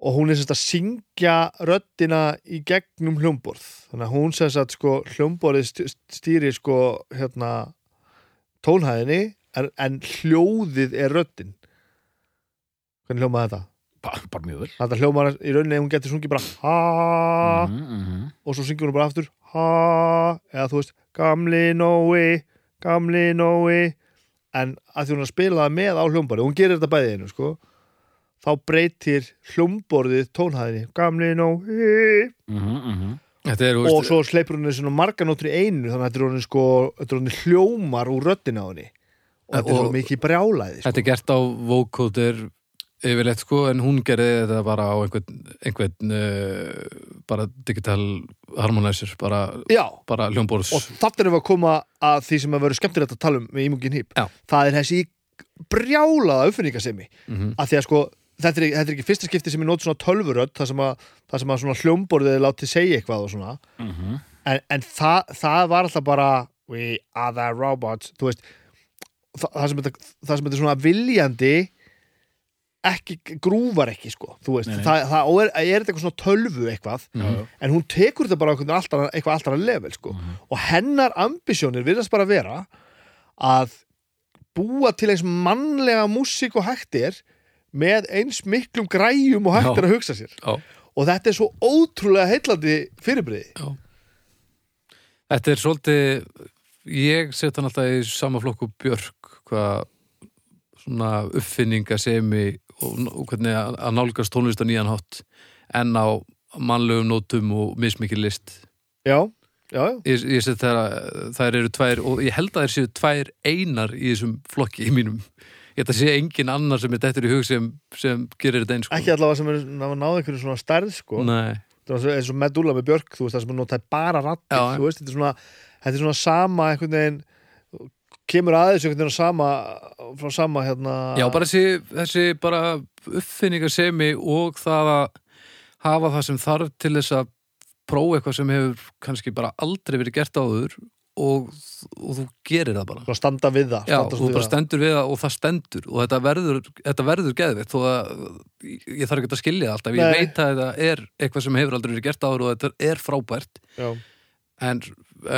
Og hún er sérst að syngja röddina í gegnum hljómborð. Þannig að hún sérst að sko hljómborðið st- stýrir sko hérna tónhæðinni en, en hljóðið er röddin. Hvernig hljómaði þetta? Bara, mjög vel. Þetta hljómar í rauninni hún getur sungið bara ha mm -hmm. og svo syngur hún bara aftur ha, eða þú veist gamli Nói, gamli Nói. En að því hún er að spila með á hljómborði, hún gerir þetta bæði einu sko, þá breytir hljómborðið tónhæðinni gamli Nói. Þetta er, þú og veist, svo sleipur hún svona marganóttur í einu þannig að þetta er honum sko, er hljómar úr röddina á henni. Og þetta er svo mikið brjálæði sko. þetta er gert á vocoder yfirleitt sko, en hún gerði þetta bara á einhvern, einhvern uh, bara digital harmonizer bara, bara hljómborðs og þarna erum við að koma að því sem að vera skemmtilegt að tala um með Ímungin Hýp það er þessi brjálaða uppfinningasemi. Mm að því að sko þetta er, þetta er ekki fyrsta skipti sem er nót svona tölvurödd það sem að, það sem að svona hljómborðið er látið segja eitthvað og svona. En, en það, það var alltaf bara we are the robots. Þú veist það, það, sem þetta, það sem þetta er svona viljandi ekki, grúfar ekki sko þú veist, Nei, nei. það, það er, er eitthvað svona tölvu eitthvað Mhm. en hún tekur þetta bara alltaf, eitthvað alltaf level sko. og hennar ambisjónir virðast bara vera að búa til eins mannlega músík og hægt er með eins miklum græjum og hægt Já. er að hugsa sér Já. og þetta er svo ótrúlega heillandi fyrirbriði Þetta er svolítið ég set hann alltaf í sama flokku Björk hvað svona uppfinninga semi og, og hvernig að að nálgast tónlist á nýjan hátt en á mannlegum nótum og mismikið list. Já, já, já, ég, ég set það að þær eru tvær og ég held að þær séu tvær einar í þessum flokki í mínum. Ég held að sé engin annar sem er dettur í hug sem, sem gerir þetta eins sko. ekki allavega sem er náða einhverju svona stærð sko. Nei, Það var eins og Medulla með Björk, þú veist það sem er notaði bara rattir, þú veist, þetta er svona þetta er svona sama einhvern veginn kemur aðeins einhvern veginn sama frá sama hérna Já, bara þessi, þessi bara uppfinningasemi og það að hafa það sem þarf til þess að prófa eitthvað sem hefur kannski bara aldrei verið gert áður og, og þú gerir það bara. Svona standa við það Já, standa þú bara stendur við það og það stendur og þetta verður, þetta verður geðveitt þó að ég þarf ekki að skilja alltaf, ég Nei. veit að þetta er eitthvað sem hefur aldrei verið gert áður og þetta er frábært Já. en,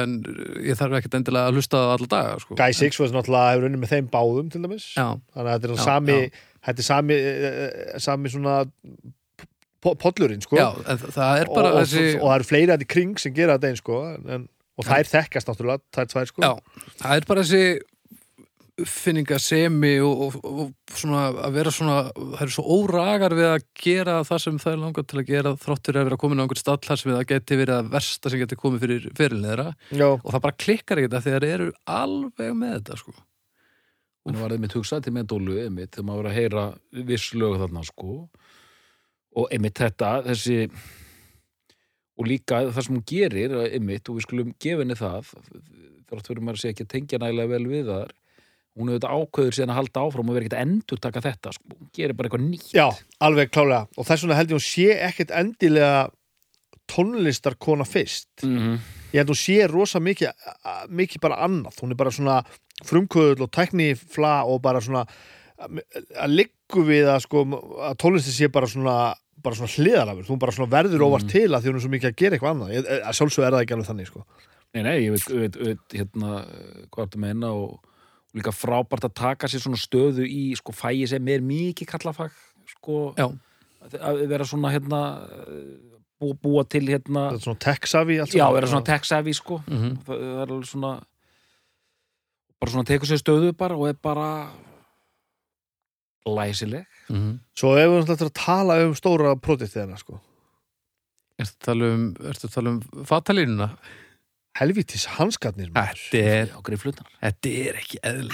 en ég þarf ekki endilega að hlusta það alla daga sko. Guy Six was náttúrulega hefur unnið með þeim báðum til dæmis. Já, þannig að þetta er Já, sami þetta er sami, eh, sami svona po- pollurinn sko. Já, það er bara og, þessi og, og það eru fleiri að í kring sem gera þetta eins sko en, og þær þekkast náttúrulega, þær tvær sko. Já, það er bara þessi uppfinningasemi og, og, og svona að vera svona það eru svo óragar við að gera það sem það er langar til að gera þráttur að vera komin á einhvern stall þar sem það geti verið að versta sem geti komið fyrir Já, og það bara klikkar ekki þetta þegar þeir eru alveg með þetta sko. Hún var einmitt hugsað til með dólu einmitt þegar maður var að heyra viss lög þarna sko. Og einmitt þetta, þessi og líka það sem hún gerir einmitt og við skulum gefa henni það þrátt fyrir maður að segja ekki að tengja nægilega vel við þar hún hefur þetta ákveður síðan að halda áfram og vera ekkert endur taka þetta sko. hún gerir bara eitthvað nýtt. Já, alveg klálega. Og þess vegna held ég hún sé ekkert endilega tónlistarkona fyrst. Mm -hmm. ég held hún sé rosa mikið mikið bara annað, hún er bara svona frumkvöðl og tæknifla og bara svona að liggu við að sko að tónlisti sé bara svona bara svona hliðalafur, þú bara svona verður óvart Mm. til að því hún er svo mikið að gera eitthvað annað. Sjálfsög er það ekki alveg þannig sko. Nei, nei, ég veit, veit, veit hérna, hvað ertu að meina og, og líka frábært að taka sér svona stöðu í sko fæi sem er mikið kallafag sko, Já. að vera svona hérna búa, búa til hérna þetta er svona tech-savvy allt já, vera svona tech-savvy sko mm -hmm. það, það er alveg svona bara svona tekur sér stöðu bara og er bara læsileg Mhm. Svo ef við ætlum að tala um stóra projektið hennar sko Ertu að tala um, um fatalínuna? Helvítis hanskarnir. Þetta er, á griflutar þetta er ekki eðl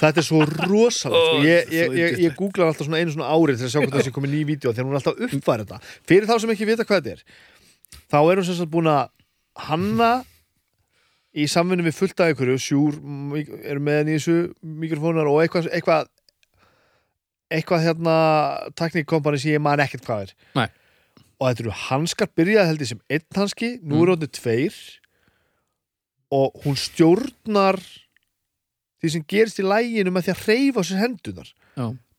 Þetta er svo rosalega. Ó, Ég, ég, ég, ég googlar alltaf svona einu svona árið til að sjá hvað þessi komið ný vídeo þegar hún er alltaf að uppfæra þetta Fyrir þá sem ekki vita hvað þetta er þá er hún sem sagt búin að hanna í samvinni við fullt af einhverju sjúr eru með henni í þessu mikrofónar og eitthvað eitthvað, eitthvað hérna teknikkompani sem ég man ekkert hvað er Nei. og þetta eru hanskar byrjaði held ég sem einn hanski, nú eru mm. tveir og hún stjórnar því sem gerist í læginu með því að reyfa sér hendunar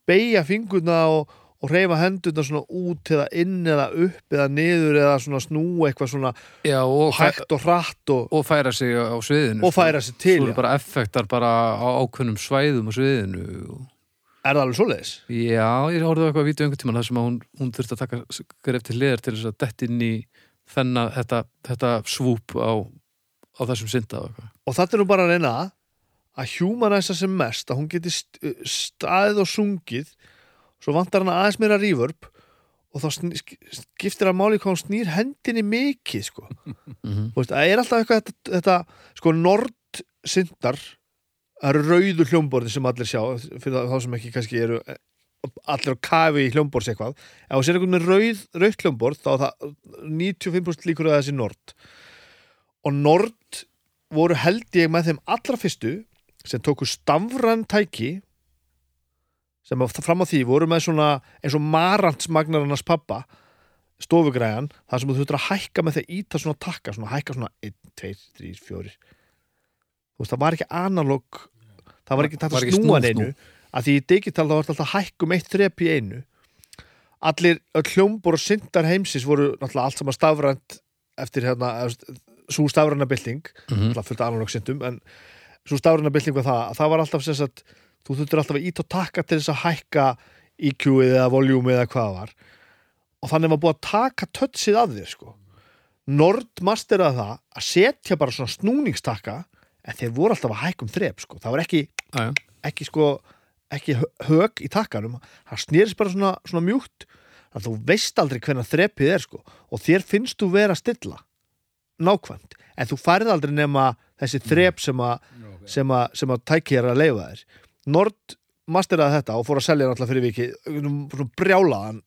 beigja fingurna og, og reyfa hendurna svona út eða inn eða upp eða niður eða svona snú eitthvað svona Já, og, hægt og hratt og, og færa sig á sviðinu og færa sér til Svo eru bara effektar bara á ákveðnum svæðum á sviðinu er það alveg svoleiðis? Já, ég horfði á eitthvað vídeo einhvern tímann þar sem að hún, hún þurfti að taka skref til liðar til þess að dett inn í þennan, þetta, þetta svúp á, á þessum synda og þetta er nú bara að reyna að humanæsa sem mest að hún geti st- staðið og sungið svo vantar hann aðeins meira reverb og þá skiptir að máli hvað hún snýr hendinni mikið sko. Mm -hmm. Veist, það er alltaf eitthvað þetta, þetta sko nord syndar það eru rauðu hljómborði sem allir sjá fyrir þá sem ekki kannski eru allir á kafi í hljómborðs eitthvað ef þú sér einhvern með rauð, rauð hljómborð þá er það 95% líkur að þessi nord og nord voru held ég með þeim allra fyrstu sem tóku stafran tæki sem fram á því voru með svona eins og marantsmagnarannars pappa stofugræðan, þar sem þú þurftur að hækka með að íta svona takka, svona hækka svona 1, 2, 3, 4 þú veist, það var ekki analog það var ekki tætt að snúa neinu. að því í digital það var alltaf að hækkum eitt þrep í einu. Allir hljómbor og syndar heimsins voru náttúrulega allt saman stafrænt eftir hérna, svo stafræna bylting Mm alltaf fullt syndum en svo stafræna bylting var það, að það var alltaf sem sagt, þú þurftur alltaf að íta og takka til þess að hækka EQ-ið eða voljúmið eða hvað það var. Og þannig var búið að taka tötsið af þér sko. Nord masteraði það að setja bara svona snúningstakka en þeir voru alltaf að hækka um þrep sko. Það var ekki, já. ekki sko ekki hö- hög í takkanum. Það snýrist bara svona, svona mjúkt. Að þú veist aldrei hvernig þrepið er sko. Og þér finnst þú vera stilla nákvæmt, en þú færð aldrei nema þessi þrep sem að sem að, sem að tæki er að leifa þér. Nord masteraði þetta og fór að selja náttúrulega fyrir viki svona brjálaðan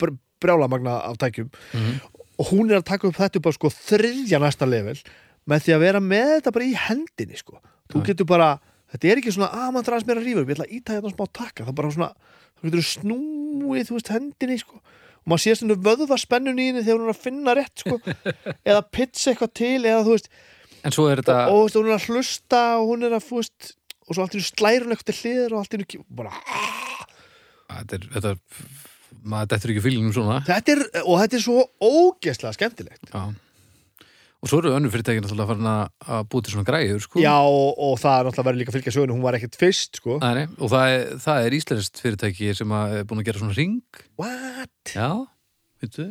br brjálamagna af tækjum. Mhm. og hún er að taka upp þetta upp á sko þriðja næsta level með því að vera með þetta bara í hendinni sko. Þú getur bara, þetta er ekki svona að mann draðast mér að rífa ég ætla að íta hérna smá takka. Það bara svona, þú getur snúið þú veist hendinni sko og maður sé svona vöðva spennun í henni þegar hún er að finna rétt sko. Eða pitsa eitthvað til eða þú veist, En svo er þetta og þú veist, hún er að hlusta og hún er að, veist og svo allt í einu slær hún eitthvað til hliður og allt í einu bara, þetta er, þetta, maður dettur ekki fílingum svona. Þetta er, og þetta er svo ógeðslega skemmtilegt. Já Og svo eru önnur fyrirtækin náttúrulega farin að að búið til svona græður sko Já, og, og það er náttúrulega verið líka að fylgja sögunu, hún var ekkert fyrst, sko. Nei, nei, og það er, það er íslenskt fyrirtæki sem að er búin að gera svona ring What? Já, veitu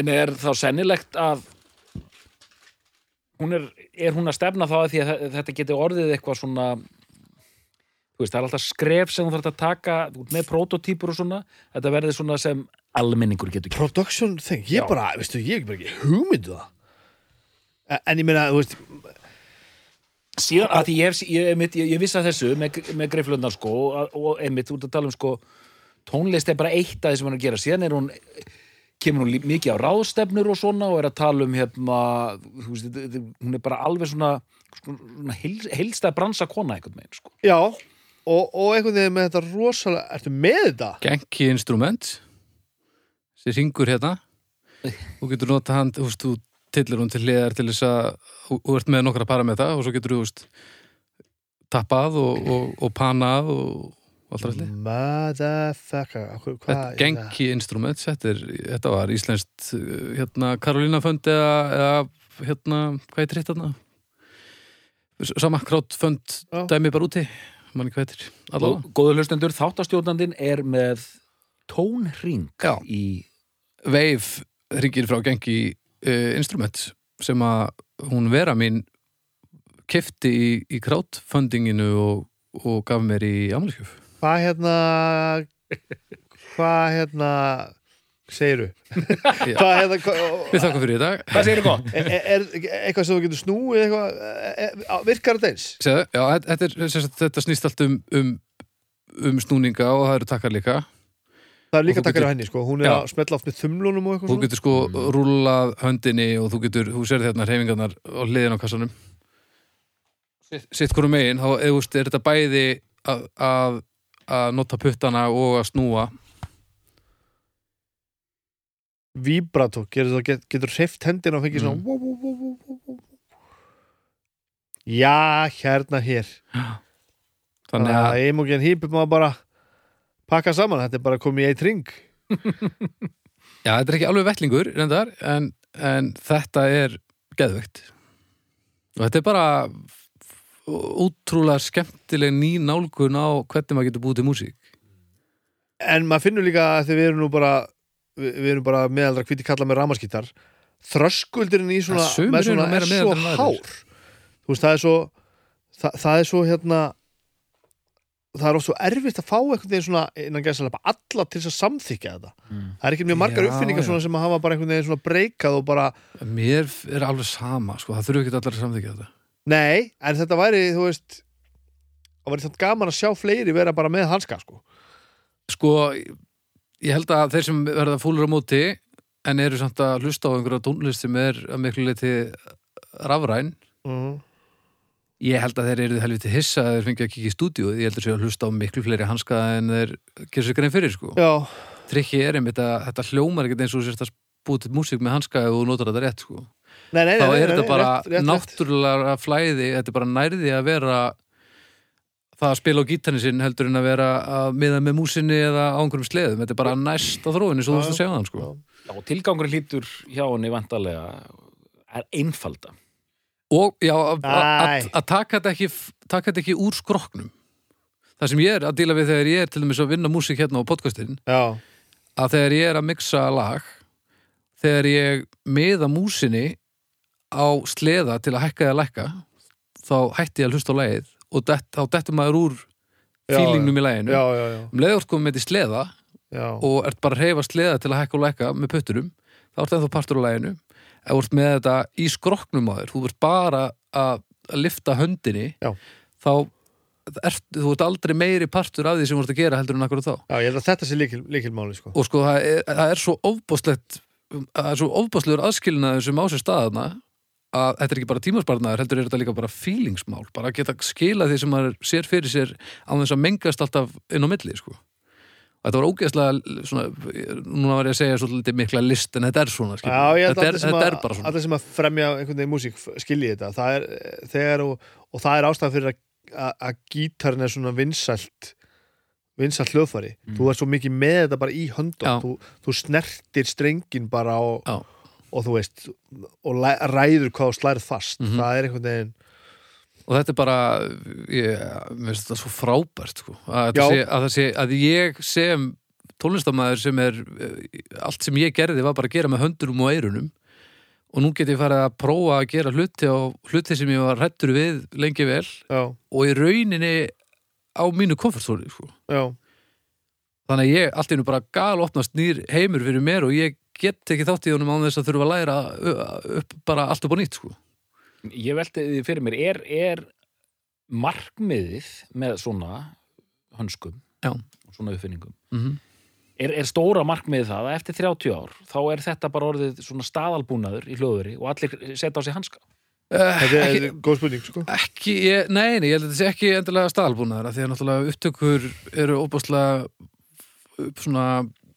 En er þá sennilegt að hún er, er hún að stefna þá að því að þe- þetta geti orðið eitthvað svona þú veist, það er alltaf skref sem þú þarf að taka með prototýpur og svona þetta verði svona sem almenningur getur gert. Production thing, ég Já. bara, veistu, ég er bara ekki hugmyndu það. En, en ég meina, þú veist, síðan að því ég, hef- ég, ég, ég, ég vissi að þessu með, með greiflundar sko og, og einmitt, þú ert að tala um sko tónlist er bara eitt af því sem hann er að gera síðan er hún, kemur hún lí- mikið á ráðstefnur og svona og er að tala um hérna, þú veist, þetta- þetta- hún er bara alveg svona, svona heil, heilstað bransa kona einhvern veginn sko. já, og, og einhvern veginn með þetta rosalega, ertu með þetta? Genki instrument sem ringur hérna þú getur nota hann, þú veist, þú tillir hún til hliðar til þess að þú þú ert með nokkra parametra og svo getur þú, þú veist tappað og, og, og panað og, og allt ræðli Motherfucker? Þetta genki instrument, þetta, er, þetta var íslenskt hérna Karolina Fönd eða, eða hérna, hvað heitir þarna? S- Sama crowdfund Já. dæmi bara úti manni hvað heitir, og góður hlustendur, þáttastjórnandinn er með tónring Já. í Wave ringir frá gengi uh, instrument sem að hún vera mín kefti í, í crowdfundinginu og, og gaf mér í amaliskjöf Hvað hérna, hvað hérna, segiru? Hérna, Við þakka fyrir í dag Hvað segir þú gott? er, er, er eitthvað sem þú getur snúið eitthvað, er, er, virkar þetta eins? Já, þetta, er, þetta snýst allt um, um, um snúninga og það eru takkar líka Það er líka takkar getur- henni, sko, hún er Já. að smetla oft með þumlunum og eitthvað þú getur sko rúllað höndinni og þú getur, þú sér hérna reyfingarnar á hliðin á kassanum sitt, sitt hverju megin, þá veist, er þetta bæði að, að, að nota puttana og að snúa Vibrato, get, getur hreift hendina og fengið svona Mm. wú. Já, hérna hér þannig að að Imogen Hýp má bara pakka saman, þetta er bara komið í eitt ring Já, þetta er ekki alveg vettlingur reyndar, en, en þetta er geðvögt og þetta er bara útrúlega skemmtileg ný nálgun á hvernig maður getur búið til músík. En maður finnur líka að við erum nú bara við, við erum bara meðaldra hvíti kalla með ramaskítar þröskuldurinn í svona, svona er svo hár. Veist, það er svo það, það er svo hérna það er oft svo erfitt að fá einhvern veginn svona innan gæðslega alla til þess að samþykja þetta Mm. það er ekki mjög margar Já, uppfinningar já. svona sem að hafa bara einhvern veginn svona breykað og bara Mér er alveg sama, sko, það þurfi ekki allar að samþykja þetta nei, en þetta væri, þú veist það væri þetta gaman að sjá fleiri vera bara með hanska sko Sko, ég held að þeir sem verða fúlur á móti en eru samt að hlusta á einhverja tónlist sem er að miklu leiti rafræn mm. Ég held að þeir eru helviti hissa að þeir fengi að kikið í stúdíu ég heldur sér að hlusta á miklu fleiri hanska en þeir gerir sér grein fyrir sko. já, Trikki er einmitt að þetta hljómar ekkert eins og sérst að búið til músík með hanska ef þú notar þetta rétt sko. nei, nei, nei, þá er þetta bara náttúrulega flæði þetta er bara nærði að vera það að spila á gítarni sinn heldur en að vera að miða með músinni eða á einhverjum sleðum, þetta er bara næst á þróinni svo þú veist að segja það sko. Já. Já, og tilgangurinn hlýtur hjá henni vantarlega er einfalda og já, að- taka þetta ekki taka þetta ekki úr skroknum það sem ég er að díla við þegar ég er til dæmis að vinna músík hérna á podcastin já, að þegar ég er að mixa lag þegar ég miða músinni á sleða til að hækka eða lækka þá hætti ég að hlusta á lagið og dett, þá dettur maður úr fílingnum í laginu. Um leiður komið með þetta í sleða já. og ert bara að reyfa sleða til að hækka og lækka með putturum, þá ert ennþá partur á læginu ef þú ert með þetta í skroknum á þér, þú ert bara að, að lifta höndinni Já. þá ert, þú ert aldrei meiri partur af því sem þú ert að gera heldur en akkur þá já, ég held að þetta sé líkil, líkilmáli sko. og sko það er, það er svo ofbáslegt það er svo ofbáslegur aðskilnaður sem á sér staðana að þetta er ekki bara tímasparnaður, heldur er þetta líka bara feelingsmál, bara að geta skila því sem maður sér fyrir sér á þess að mengast alltaf inn á milli, sko þetta var ógeðslega svona, núna var ég að segja svolítið mikla list en þetta er svona, skilur. Já, ég held þetta, að er, þetta er bara svona. allir sem að fremja einhvern veginn músík skilji þetta. Það er, þegar og, og það er ástæðan fyrir að, gítarinn er svona vinsælt vinsælt hljóðfæri. Mm. þú er svo mikið með þetta bara í höndum þú, þú snertir strengin bara og, og þú veist og ræður hvað þú slærið fast. Mhm. það er einhvern veginn og þetta er bara ég, mér finnst þetta svo frábært sko. að, sé, að, sé, að ég sem tónlistamæður sem er eh, allt sem ég gerði var bara að gera með höndurum og eirunum og nú get ég farið að prófa að gera hluti á hluti sem ég var hrættur við lengi vel já, og í rauninni á mínu komfortzóni sko. þannig að ég allt einu bara gal opnast nýr heimur fyrir mér og ég get ekki þátt í honum án þess að þurfa að læra upp, bara allt upp á nýtt sko. Ég velti því fyrir mér, er, er markmiðið með svona hönskum Já. og svona uppfinningum mm er, er stóra markmiðið það að eftir 30 ár þá er þetta bara orðið svona staðalbúnaður í hljóðveri og allir setja á sig hanska þetta er, ekki, þetta er góð spurning sko. Ekki, ég, nei, nei, ég held að þetta sé ekki endilega staðalbúnaðar af því að náttúrulega upptökur eru óbúslega svona,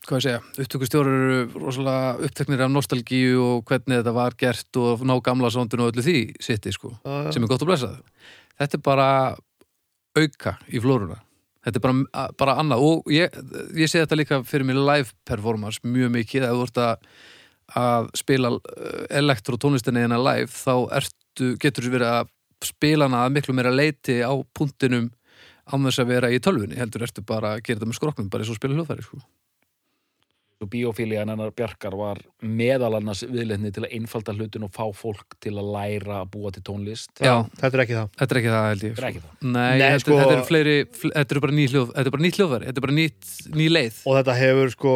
hvað ég segja, upptökustjórar eru rosalega uppteknir af nostalgíu og hvernig þetta var gert og ná gamla sondun og öllu því sitti, sko, Já, já. sem er gott að blessa Þetta er bara auka í flóruna. Þetta er bara, bara annað og ég, ég sé þetta líka fyrir mig live performance mjög mikið að þú ert að, að spila eh, elektrotónlistinni en að live þá ertu, getur þú verið að spila hana að miklu meira leiti á punktinum án þess að vera í tölvunni heldur ertu bara að gera þetta með skroknum bara eins og spila hljóðfæri sko. Og biofílían hennar Bjarkar var meðal annars viðleitni til að einfalda hlutin og fá fólk til að læra að búa til tónlist. Já, þetta er ekki það. Þetta er ekki það held ég það er ekki það. Nei, Nei, þetta, sko- þetta eru fleiri, fl þetta eru bara ný hljóð þetta er bara nýtt hljóðfæri, þetta er bara nýtt, ný leið. Og þetta hefur sko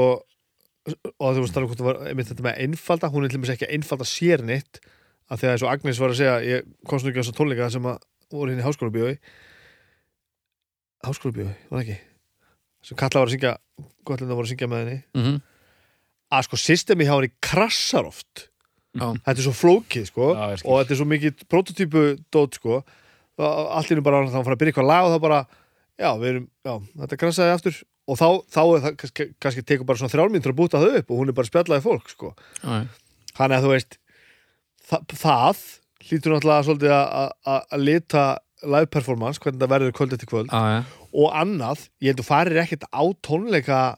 og þú veist alveg hvort það var einmitt þetta með einfalda, hún er til dæmis ekki að einfalda sér neitt að því að eins og Agnes var að segja ég komst nú ekki á þess að tónleika sem að það að að að sko systemi hjá henni krassar oft. Já. þetta er svo flókið sko Já, og þetta er svo mikið prototípu dót sko. Það- í einu bara þá fara að byrja eitthvað lag og þá bara já, við erum, já, þetta krassaði aftur. Og þá, þá er það kannski, kannski tekur bara svona þrjálmyndur að búta það upp og hún er bara spjallaði fólk sko. Já, Þannig að þú veist það, það hlýtur náttúrulega svolítið að- að að- að lita live performance, hvernig það verður kvöld eftir kvöld. Já, og annað, ég held þú farir ekkert á tónleika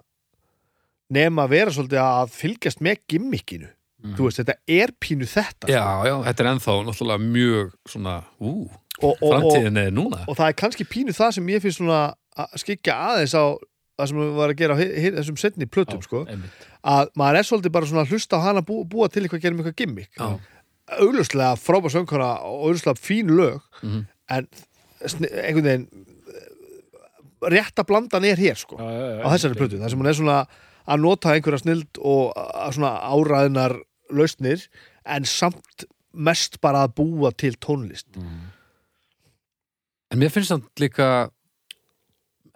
nema að vera svolítið að fylgjast með gimmickinu, þú veist, þetta er pínu þetta já, já, þetta er ennþá náttúrulega mjög svona, ú, og, og, og, framtíðin er núna og það er kannski pínu það sem ég finnst svona að skikja aðeins á það sem við var að gera á þessum setni plötum sko, einmitt. að maður er svolítið bara svona að hlusta á hana bú, búa til eitthvað, gerum eitthvað gimmick Já. augljóslega frábær söngkona og augljóslega fín lög Mhm. en einhvern veginn eh, rétta blandan er hér sko Já, já, já, á þessari plötu, þar sem hún er svona að nota einhverja snild og svona áræðinar lausnir en samt mest bara að búa til tónlist Mm. En mér finnst það líka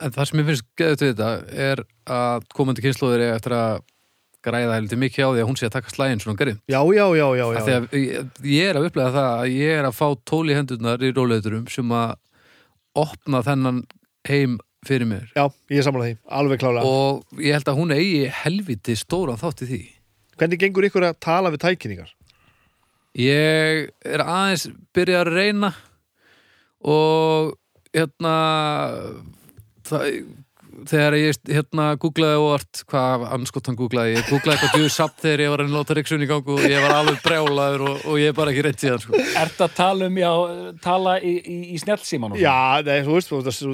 en það sem mér finnst geðut við þetta er að komandi kynnslóðir er eftir að græða heldur mikið á því að hún sé að taka slægin svona garinn. já, já, já, já, já. Að ég, ég er að upplega það að ég er að fá tól í hendurnar í róleiturum sem að opna þennan heim fyrir mér já ég er samanlega því, alveg klálega og ég held að hún eigi helviti stóran þátt í því. hvernig gengur ykkur að tala við tækningar? Ég er aðeins byrjað að reyna og hérna það, þegar ég hérna googlaði óvart hvað anskotan googlaði, ég googlaði eitthvað djúið samt þegar ég var að láta Ríksun í gang og ég var alveg brjálaður og, og ég er bara ekki reynd síðan sko. Ertu að tala um, já, tala í, í, í snjallsíman Já, nei, þú veist, þú veist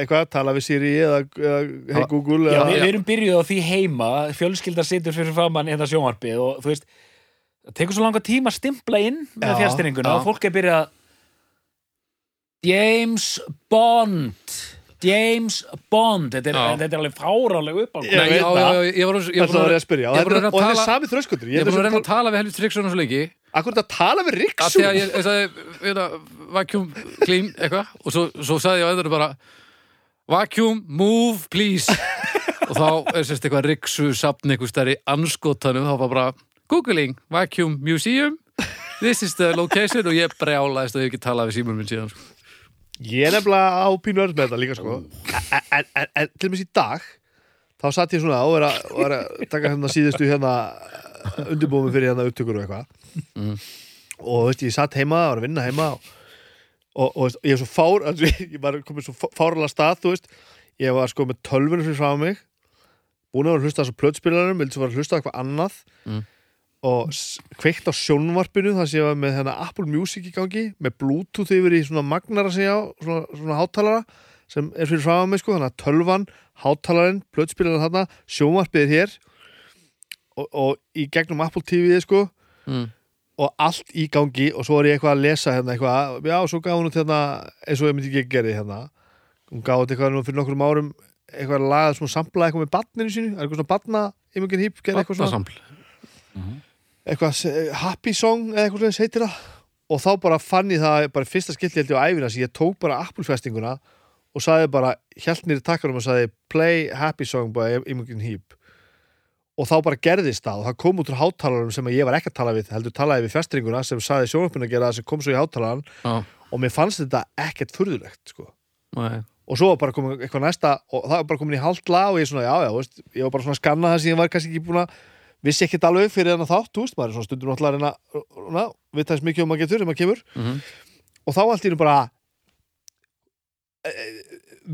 eitthvað, tala við Siri eða, eða hey Google Já, eða, við, við erum byrjuð á því heima fjölskyldar situr fyrir framann hérna sjónvarpið og þú veist, það tekur svo langa tíma að stimpla inn með Já, fjárstyringuna já. og fólk er byrjað James Bond James Bond. Þetta er, Já. þetta er alveg fáráleg upp á Ég Nei, veit já, það. já, já, ég var ég Það var er búin að spyrja. og ég er búin þetta að er- að og þetta er tala- sami þröskuldur ég er búin að reyna að tala við helvits Ríksun svo lengi. Akkur þetta tala við að því að ég, ég sagði, hérna, vacuum clean, eitthvað, og svo, svo sagði ég á öðru bara vacuum, move, please. Og þá er sérst eitthvað Ríksu sapn eitthvað stærri anskotanum, þá var bara googling, vacuum museum. This is the location. Og ég brjálaðist að ég hef ekki talað við símur minn síðan sko. Ég er nefnilega á pínu örn með þetta líka sko. En, en, en, en til og með í dag þá satt ég svona og var að, taka hérna síðustu hérna undirbúmi fyrir hérna upptökur og eitthvað. Mm. og veist, ég satt heima, var að vinna heima og, og, veist, ég er svo fár altså, ég var komið svo fárala stað veist, ég var sko með tölvunum fyrir frá mig búin að vera að hlusta á þessu plötspilarum vildi svo vera að hlusta á eitthvað annað. Mm. Og kveikt á sjónvarpinu þar sem ég var með hérna, Apple Music í gangi með Bluetooth yfir í svona magnara sig á svona, svona hátalara sem er fyrir frá mig sko, þannig að tölvan hátalarinn, plötspilarinn þarna sjónvarpið er hér og, og í gegnum Apple TV sko mm. og allt í gangi og svo er ég eitthvað að lesa hérna eitthvað, já, og svo gaf hún út hérna eins og ég myndi ekki að gera hérna hún gaf út eitthvað nú fyrir nokkrum árum eitthvað að laga svona sampla eitthvað með barninu sínu, er eitthvað svona barna Imogen Heap gerði eitthvað svona. Eitthvað eh, happy song eða eitthvað svona heitir það. Og þá bara fann ég það bara í fyrsta skilti held ég á æfina sem ég tók bara Apple-festinguna og sagði bara, hjælt nýri takkarum og sagði play happy song by Imogen Heap. Og þá bara gerðist það og það kom út úr hátalarum sem ég var ekki að tala við heldur talaði við festringuna sem sagði sjónvarpinu að gera það sem kom svo í hátalaran Já, og mér fannst þetta ekkert furðulegt sko. og svo var bara komið eitthvað næsta og það var bara komin í hálft lag og ég svona, já, já, veist, ég var bara svona að skanna það sem ég var kannski ekki búin að vissi ekkert alveg fyrir þennan þátt, þú veist, maður er svona stundum náttúrulega að reyna, na, við þess mikið um að getur, um að kemur. Mm og þá allt í einu bara eh,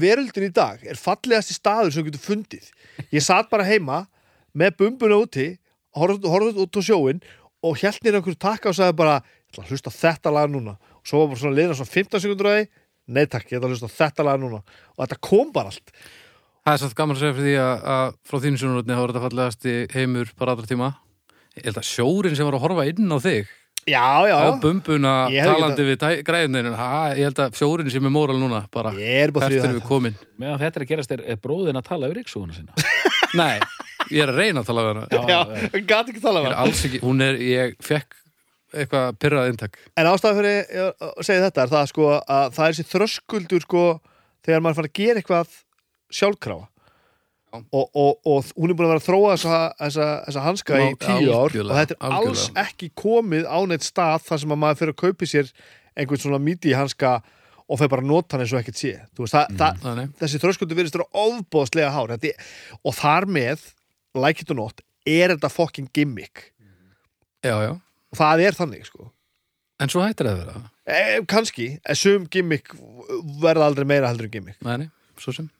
veröldin í dag er fallegasti staður sem getur fundið. Ég satt bara heima með bumbuna úti horfði út á sjóin og hjælt nýr einhverju takka og sagði bara að hlusta þetta lag núna. Og svo var bara svona liðna svona 15 sekundur að því nei takk, ég ætla að hlusta þetta lag núna. Og þetta kom bara allt Það er satt gaman að segja fyrir því að, að frá þínu sjónurotni þá er þetta fallegasti heimur bara allra tíma. Ég held að sjórin sem var að horfa inn á þig já, já, á bumbuna talandi við græðinu ég held að sjórin sem er móral núna bara. Er erum við komin meðan þetta er að gerast er, er bróðin að tala yfir ykksuguna sína? Nei, ég er að reyna að tala við hana. Já, já, gat ekki tala alls ekki, hún er, ég fekk eitthvað pyrrað inntak. En ástæðan fyrir að segja þetta er það sko að það er þessi þröskuldur sko þegar maður fara að gera eitthvað sjálfkrafa. Já. og, og, og hún er búin að vera að þróa þessa, þessa, þessa hanska í tíu ár og þetta er alls ekki komið á neitt stað þar sem að maður fyrir að kaupi sér einhvern svona míti hanska og fyrir bara að nota hann eins og ekkert sé. Þú veist, það, það, Þannig, þessi þröskuldur virðist vera ofbóðslega hár. Þetta, er- og þar með like it or not, er þetta fucking gimmick. Já, já. Og það er þannig sko. En svo hættir það að vera. E, kannski, en sum gimmick verða aldrei meira heldur en gimmick. Nei, nei, svo sem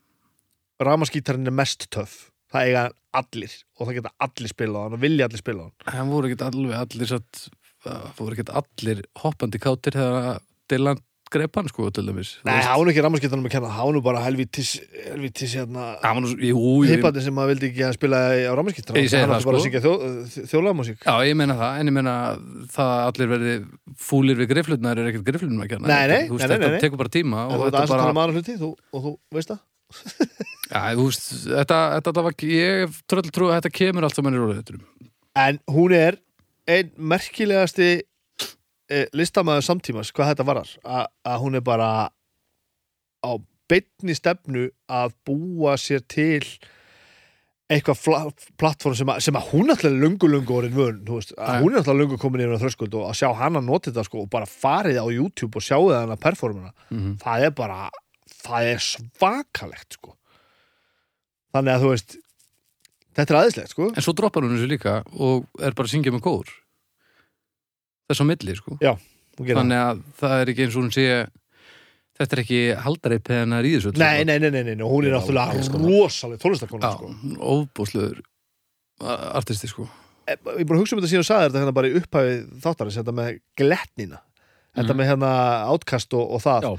ramaskítarinn er mest töff. Það eiga allir og það geta allir spila á hann og vilja allir spila á hann. Það voru ekkert alveg allir satt, það voru ekkert allir hoppandi kátir þegar Dylan greip hann sko til dæmis. Nei, nú ekki ramaskítarinn að kenna nú bara helvítis, helvítis hérna heipandi sem maður vildi ekki að spila á segi hann átti bara að sko. syngja þjó, þjólamusík Já, ég meina það, en ég meina það að allir verði fúlir við griflutnar er ekkert griflunum að kenna. Þetta tekur bara tíma og þetta að bara um og þú veist það Já, þú veist, þetta, þetta, þetta var, ég tröll trú að þetta kemur allt saman í róleiturum. en hún er einn merkilegasti e, listamæður samtímas hvað þetta varar að hún er bara á beinni stefnu að búa sér til eitthvað plattform sem, sem að hún alltaf lungu lungu orðin vön þú veist, að hún er alltaf lungu komin yfir á þröskuld og að sjá hana nota þetta sko og bara farið á YouTube og það hana performuna Mm það er bara það er svakalegt sko þannig að þú veist þetta er aðeinslegt sko En svo droppar hún þessu líka og er bara að syngja með kór. Þess á milli, sko. Það. Þannig að það er ekki eins og hún sé, Þetta er ekki haldareipið hennar í þessu nei, nei, nei, nei, nei, nei, hún er Já, náttúrulega elskar hana. rosaleg tónlistakona Já, sko. óbúslegur artisti sko ég er bara hugsa um þetta síðan og sagði þetta hérna bara í upphæfi þáttarins, þetta með gletnina þetta Mhm. með hérna átkast og, og það Já.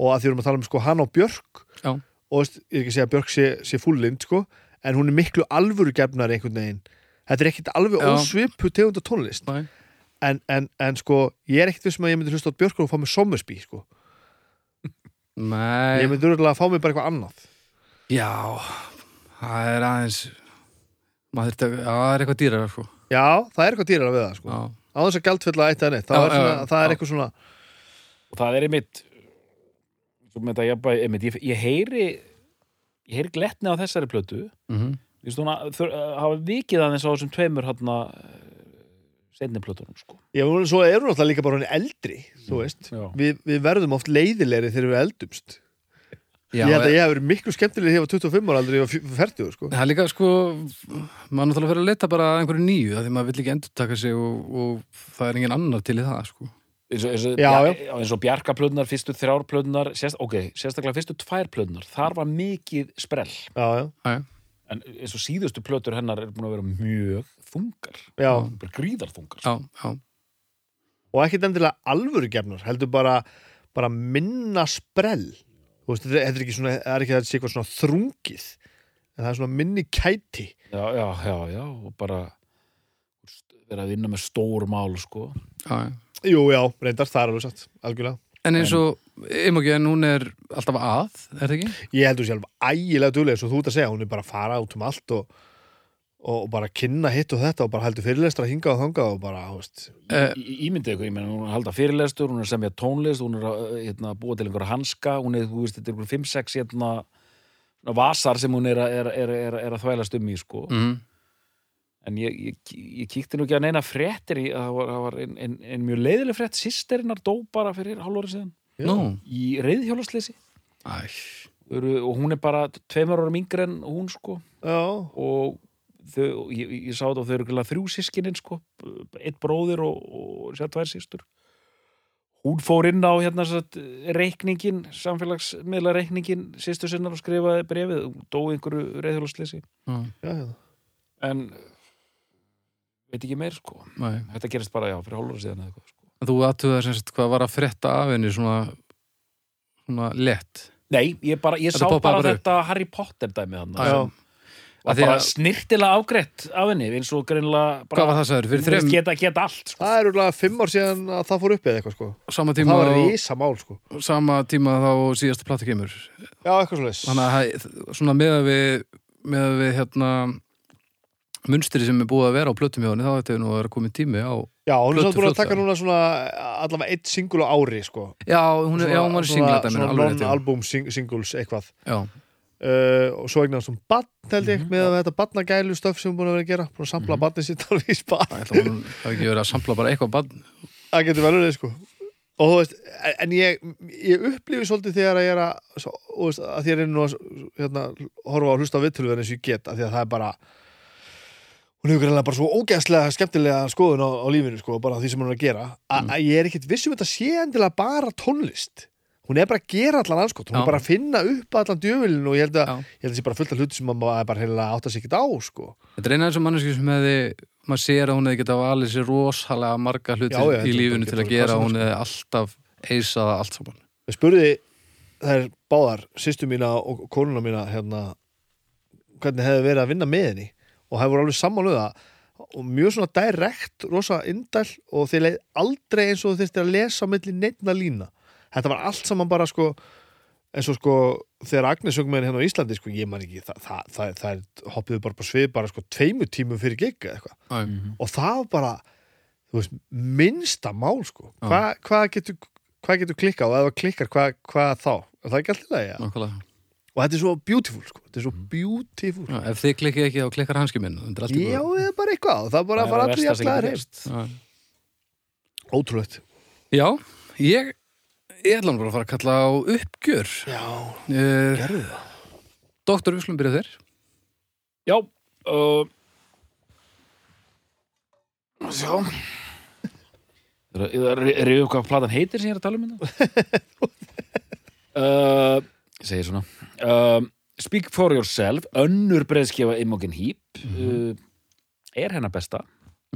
og að því erum að tala um sko hann og Björk Já. Og veist, ég er ekki að segja að Björk sé, sé fúllind sko, en hún er miklu alvöru gefnar einhvern veginn þetta er ekkit alveg Já. ósvipu tegund af tónlist Nei. en, en, en sko, ég er ekkit vissum að ég myndi hlusta á Björk og fá mig sommersbí sko. Nei, ég myndi örgulega að fá mig bara eitthvað annað já það er aðeins maður þurfti að, já, það er eitthvað dýrar sko já, það er eitthvað dýrar við það sko. Já, á þess að gjaldfella eitt eða neitt það, Já, er, svona, já, það er já. eitthvað svona og það er einmitt svo með þetta jafnvægi, einmitt, ég, ég heyri ég heyri gletni á þessari plötu mhm Ég veist hún að þur- hafa vikið aðeins á þessum tveimur hann seinni plötunum sko. Já, og svo erum við náttúrulega líka bara hann eldri, þú veist. Já. Við, við verðum oft leiðilegri þegar við eldumst. Já, ég held að e- ég hef verið miklu skemmtilegri þegar ég var 25 ára aldrei og 40, sko. Það er líka sko maður náttúrulega fyrir að leta bara að einhverju nýju af því maður vill ekki endur taka sig og, og það er engin annar til í það sko eins og, og, og bjarkaplötunar, fyrstu þrjár plötunar sérst, ok, sérstaklega fyrstu tvær plötunar þar var mikið sprell Já, já, en eins og síðustu plötur hennar er búin að vera mjög þungar já. bara gríðar þungar Já, já, Og ekkit endilega alvöru gefnar, heldur bara, bara minna sprell. Þú veist, þetta er- er ekki svona, er ekki svona þrungið. En það er svona minni kæti. já, já, já, já, og bara vera að vinna með stór mál sko. já, já. Jú, já, reyndar, það er alveg satt, algjörlega. En eins og Imogen, hún er alltaf að, er það ekki? Ég heldur sjálf ægilega duglega, svo þú ert að segja, hún er bara að fara út um allt og, og bara kynna hitt og þetta og bara heldur fyrirlestra hinga og þanga og bara, þú veist, Eh, Í- ímyndið ykkur, ég meina, hún er að halda fyrirlestur hún er að semja tónlist, hún er að hérna, búa til einhverja hanska, hún er, þú veist, þetta er einhver 5-6 hérna, svona vasar sem hún er að, er, er, er, er að þvælast um í, sko. mm, En ég, ég, ég kíkti nú ekki að neina fréttir í, að það var, það var ein, ein, ein mjög leiðileg frétt, sýsterinnar dó bara fyrir hálfóri síðan. Nú, í reyðhjólasleysi æ, og hún er bara tveimur árum yngri en hún, sko, já, og þau, og ég, ég sá þetta og þau eru glæða þrjú sískinin sko, eitt bróðir og, og sér tvær sístur hún fór inn á hérna satt, reikningin, samfélagsmiðla reikningin sýstu sinnar og skrifaði brefið hún dó í einhverju já, já. en veit ekki meir sko næ þetta gerist bara já, fyrir hálfur síðan eða eitthvað sko. En Þú aðtuða sem sagt hvað var að frétta af henni svona, svona lett nei, ég, bara, ég sá bara, upp. þetta Harry Potter dæmi þannig Já. og Af því bara að- snirtilega ágreitt af henni eins og greinlega Hvað var það sagður? Fyrir þrem, geta, geta allt sko. Það er úrlega fimm ár síðan að það fór upp eða eitthvað, sko. sama Það tíma var og, risa mál, sko. sama tíma þá síðasta plata kemur Já, eitthvað leys. Þannig að það- svona með við með við hérna munstri sem er búið að vera á plötum hjá henni þá þetta er nú að vera komið tími á Já, hún er samt búin að taka núna svona allavega eitt singul á ári, sko. Já, hún er, já, hún var í singlata Svona alveg rétt, já. non-album sing singles eitthvað. Uh, og svo eignast hún badn, held ég, Mhm, með að þetta badnagælu stöf sem hún búin að vera að gera. Búin að sampla mm badni sitt alveg í spað. Það hafi ekki verið að sampla bara eitthvað bann Það getur vel verið, sko. Og þú veist, en ég, ég upplifi svolítið þegar að ég er að, svo, að því ég er nú að hérna, horfa á hlusta á viðtöluðan eins og ég get, að því að það er bara, hún hefur greinlega bara svo ógeðslega skemmtilega skoðun á, á lífinu, sko, bara því sem hún er að gera, Mm. að ég er ekkit viss um þetta sé endilega bara tónlist. Hún er bara að gera allan anskot, hún er bara að finna upp allan djöfilin og ég held að, Já. ég held að sé bara fullt af hluti sem maður bara heila átt að sig ekkit á, sko. Þetta er eina eins og manneski sem hefði maður sér að hún hefði getað valið sér rosalega marga hluti Já, já, í lífinu til að gera hún er, hefði alltaf eisaða allt saman Ég spurði þær báðar, sýstu mína og konuna mína hérna, hvernig hefði verið að vinna með henni og hefur alveg sammáluð það. Og mjög svona direkt, rosa indæl og þeir leið aldrei eins og þurftir að lesa á milli neittna lína. Þetta var allt saman bara sko eins og sko þegar Agnes sögum með henni hérna á Íslandi sko, ég man ekki, það, það, það, það er hoppiðu bara på svið bara sko tveimu tímum fyrir gigga eitthvað. Mm. og það var bara þú veist, minnsta mál sko. Já. Hva, hvað getur hvað getur klikkað og ef það klikkar, hvað, hvað þá? Er það ekki alltaf það, já Nákvæmlega. Og þetta er svo beautiful sko, þetta er svo beautiful Já, ef þið klikkið ekki þá klikkar hanski minn er já, eða bara eitthvað og það er bara að er fara allir getur heim gerst. Já. ótrúlegt Já, ég ég ætla nú bara að fara að kalla á uppgjör já, uh, gerðu það Doktor, við skulum byrja þér Já uh, Sjá er að reyðu hvað platan heitir sem ég er að tala um þetta uh, segir svona. Uh, Speak for yourself önnur breyðskefa Imogen Heap uh, er hennar besta.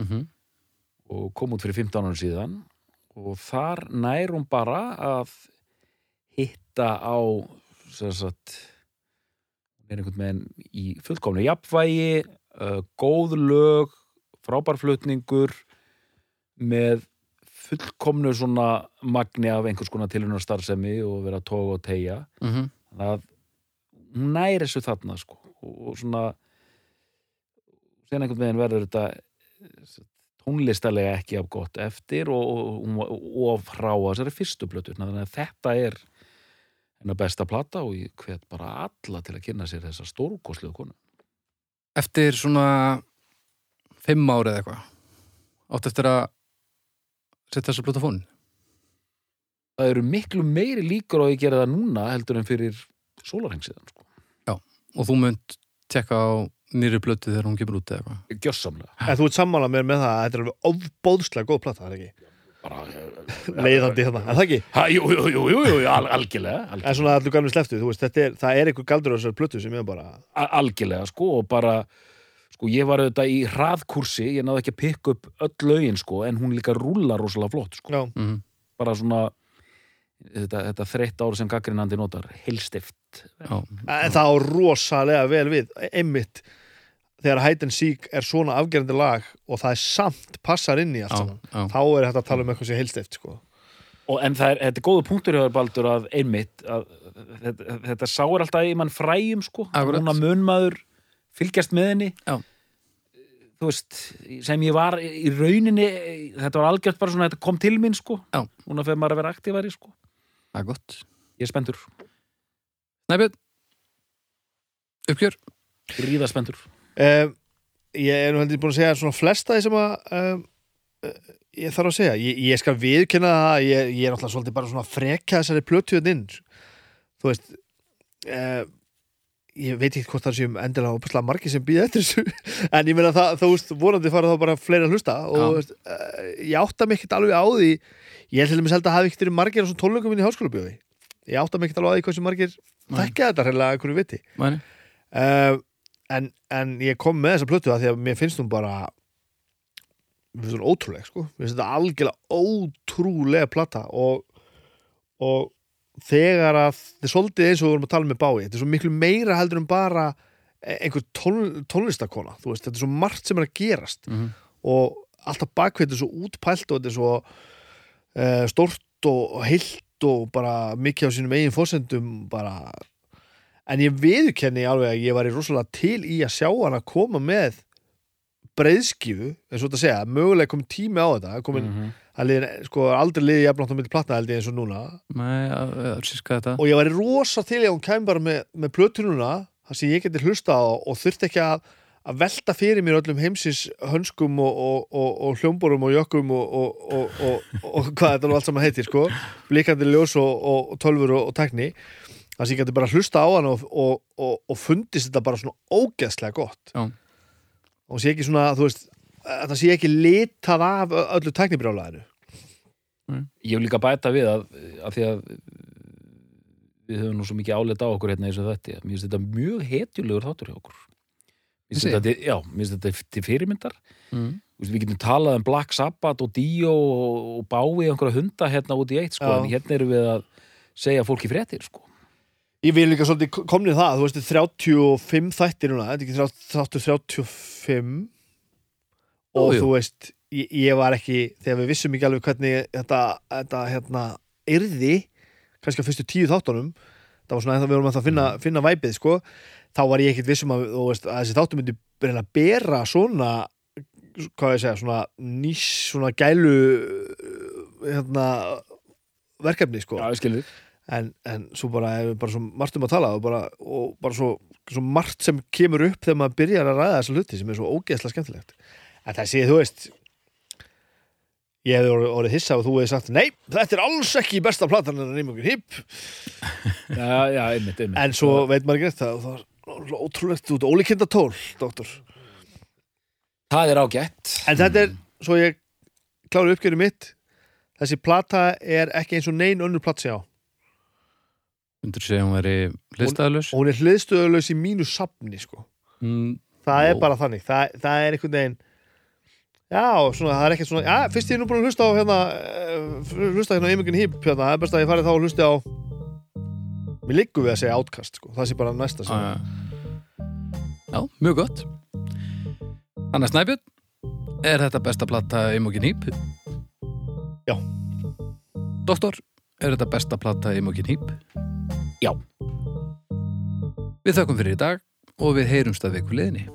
Mm og kom út fyrir 15 árum síðan. Og þar nær hún bara að hitta á sagt er einhvern veginn í fullkomnu jafnvægi uh, góð lög frábærflutningur með fullkomnu svona magni af einhvers konar tilunar starfsemi og vera toga og tegja -hmm. Þannig að hún næri þessu þarna sko og, svona sen einhvern veginn verður þetta eh, tónlistalega ekki af gott eftir og, og, og frá þessari fyrstu blötu þannig að þetta er hennar besta plata og ég hvet bara alla til að kynna sér þessa stórkoslu konu. Eftir svona fimm ári eða eitthvað átt eftir að setja þessu blóta fónin það eru miklu meiri líkur á að ég gera það núna heldur en fyrir sólarhengsiðan sko. og þú munt tekka á nýri blötu þegar hún kemur út eða eitthvað gjössamlega En þú ert sammála mér með það að þetta er alveg ofbóðslega góð plata, það er ekki? bara, Leiðandi hérna, er það ekki? ha, jú, jú, jú, jú, jú, al, algjörlega, algjörlega. En svona allir gamli sleftu, þú veist, þetta er, það er einhver galdur á þessar plötu sem ég bara A- algjörlega sko og bara sko ég var auðvitað í hraðkursi ég náði ekki að pikka upp öll lögin sko en hún líka rúlar rosalega flott sko Já, mm bara svona þetta, þetta þreytt ár sem gaggrinandi notar heilstift Já, en það á rosalega vel við einmitt þegar Hide and Seek er svona afgerandi lag og það er samt passar inn í allt já, saman já. þá er þetta að tala um eitthvað sem heilstift sko. og en það er, þetta er góðu punktur hjá þér Baldur að einmitt að, þetta, þetta sáir alltaf í mann fræjum sko núna munmaður fylgjast með henni Já. þú veist, sem ég var í rauninni, þetta var algjört bara svona þetta kom til mín sko Já. núna fyrir maður að vera aktífari sko það er gott. Ég er spenntur, Næbjörn Uppgjör. Ríða spenntur. Um, Ég er nú heldur búin að segja svona flesta því sem að um, uh, ég þarf að segja, ég, ég skal viðkynna það ég, ég er náttúrulega svolítið bara svona að frekja þessari plötuðin inn. Þú veist uh, ég veit ekki hvort það séum endilega opaslega margir sem býða eftir þessu en ég meina það, þú veist, vonandi fara þá bara fleira að hlusta og veist, uh, ég átta mig ekkert alveg á því ég held að hafi ekkert verið margir á svona tónleikum minn í háskólabjóði ég átta mig ekkert alveg á því hversu margir þekkja þetta hreinlega einhverju viti. Mæni. uh, en, en ég kom með þessa plötu að því að mér finnst hún bara mér finnst hún ótrúleg sko. Mér finnst þetta algjörlega ótrúlega plata og, og þegar að þetta er svolítið eins og við vorum að tala með bái þetta er svo miklu meira heldur en bara einhver tón, tónlistakona veist, þetta er svo margt sem er að gerast. Mm og alltaf bakveit er svo útpælt og þetta er svo uh, stórt og heilt og bara mikið á sínum eigin fórsendum bara. En ég viðurkenni alveg að ég var í rosalega til í að sjá hana koma með breiðskífu, eins og þetta segja mögulega komið tími á þetta komin, mm -hmm. -hmm. liðin, sko, aldrei liði jafnlátt á milli platna held ég eins og núna Nei, að- að og ég var í rosa til í að hún kæmi bara með, með plötununa þar sem ég geti hlusta á og þurfti ekki að, að velta fyrir mér öllum heimsins hönskum og, og, og, og hljómborum og jökkum og, og, og, og, og hvað þetta nú allt saman heitir sko blikandi ljós og, tölfur og, tekni þar sem ég geti bara hlusta á hann og, og, og, og fundist þetta bara svona ógeðslega gott Já. Og sé ekki svona, þú veist þetta sé ekki litað af öllu teknibrjálæðinu Ég vil líka bæta við að, að því að við höfum nú svo mikið álit á okkur hérna eins og þetta mér finnst þetta mjög hetjulegur þáttur hjá okkur Mér finnst þetta, já, mér finnst þetta til fyrirmyndar mm. Þú veist, við getum talað um Black Sabbath og Dio og, og Bái og einhverja hunda hérna út í eitt sko, Já. en hérna erum við að segja fólki fréttir sko. Ég vil líka svolítið komnið það, þú veist, 35 þættir núna, þetta er ekki þáttur 35 og jú. þú veist, ég, ég var ekki, þegar við vissum ekki alveg hvernig þetta, þetta hérna, yrði, kannski á fyrstu tíu þáttunum, það var svona að við vorum að finna, finna væpið, sko, þá var ég ekkit vissum að, veist, að þessi þáttur myndi reyna að bera svona, hvað ég segja, svona nýs, svona gælu, hérna, verkefni, sko. Já, ég skilði en, en svo bara er bara svo margt um að tala og bara, og bara svo, svo margt sem kemur upp þegar maður byrjar að ræða þessa hluti sem er svo ógeðslega skemmtilegt. En þessi, þú veist ég hefði orðið, orðið hissa og þú hefði sagt nei, þetta er alls ekki besta platan en nýmjöngin hip. Já, já, einmitt, einmitt. En svo veit maður ekki þetta og það var ótrúlegt út, ólíkinda tól doktor, Það er ágætt. En þetta er svo ég klári uppgjöru mitt þessi plata er ekki eins og nein önnur platsi á Undur segja hún veri hlistaðalus og hún er hliðstöðulegs í mínu safni sko. mm, það er Ó. bara þannig það, það er einhvern veginn já, svona, það er ekkert svona já, fyrst ég er nú búin að hlusta á hérna eh, hlusta hérna á Imogen Hip hérna, það er best að ég fari þá að hlusta á mér liggur við að segja átkast sko. það sé bara næsta sem Já, já, mjög gott Anna Snæbjörn Er þetta besta plata Imogen Heap? Já. Doktor, er þetta besta plata Imogen Heap? Já. Við þökkum fyrir í dag og við heyrumst að viku liðinni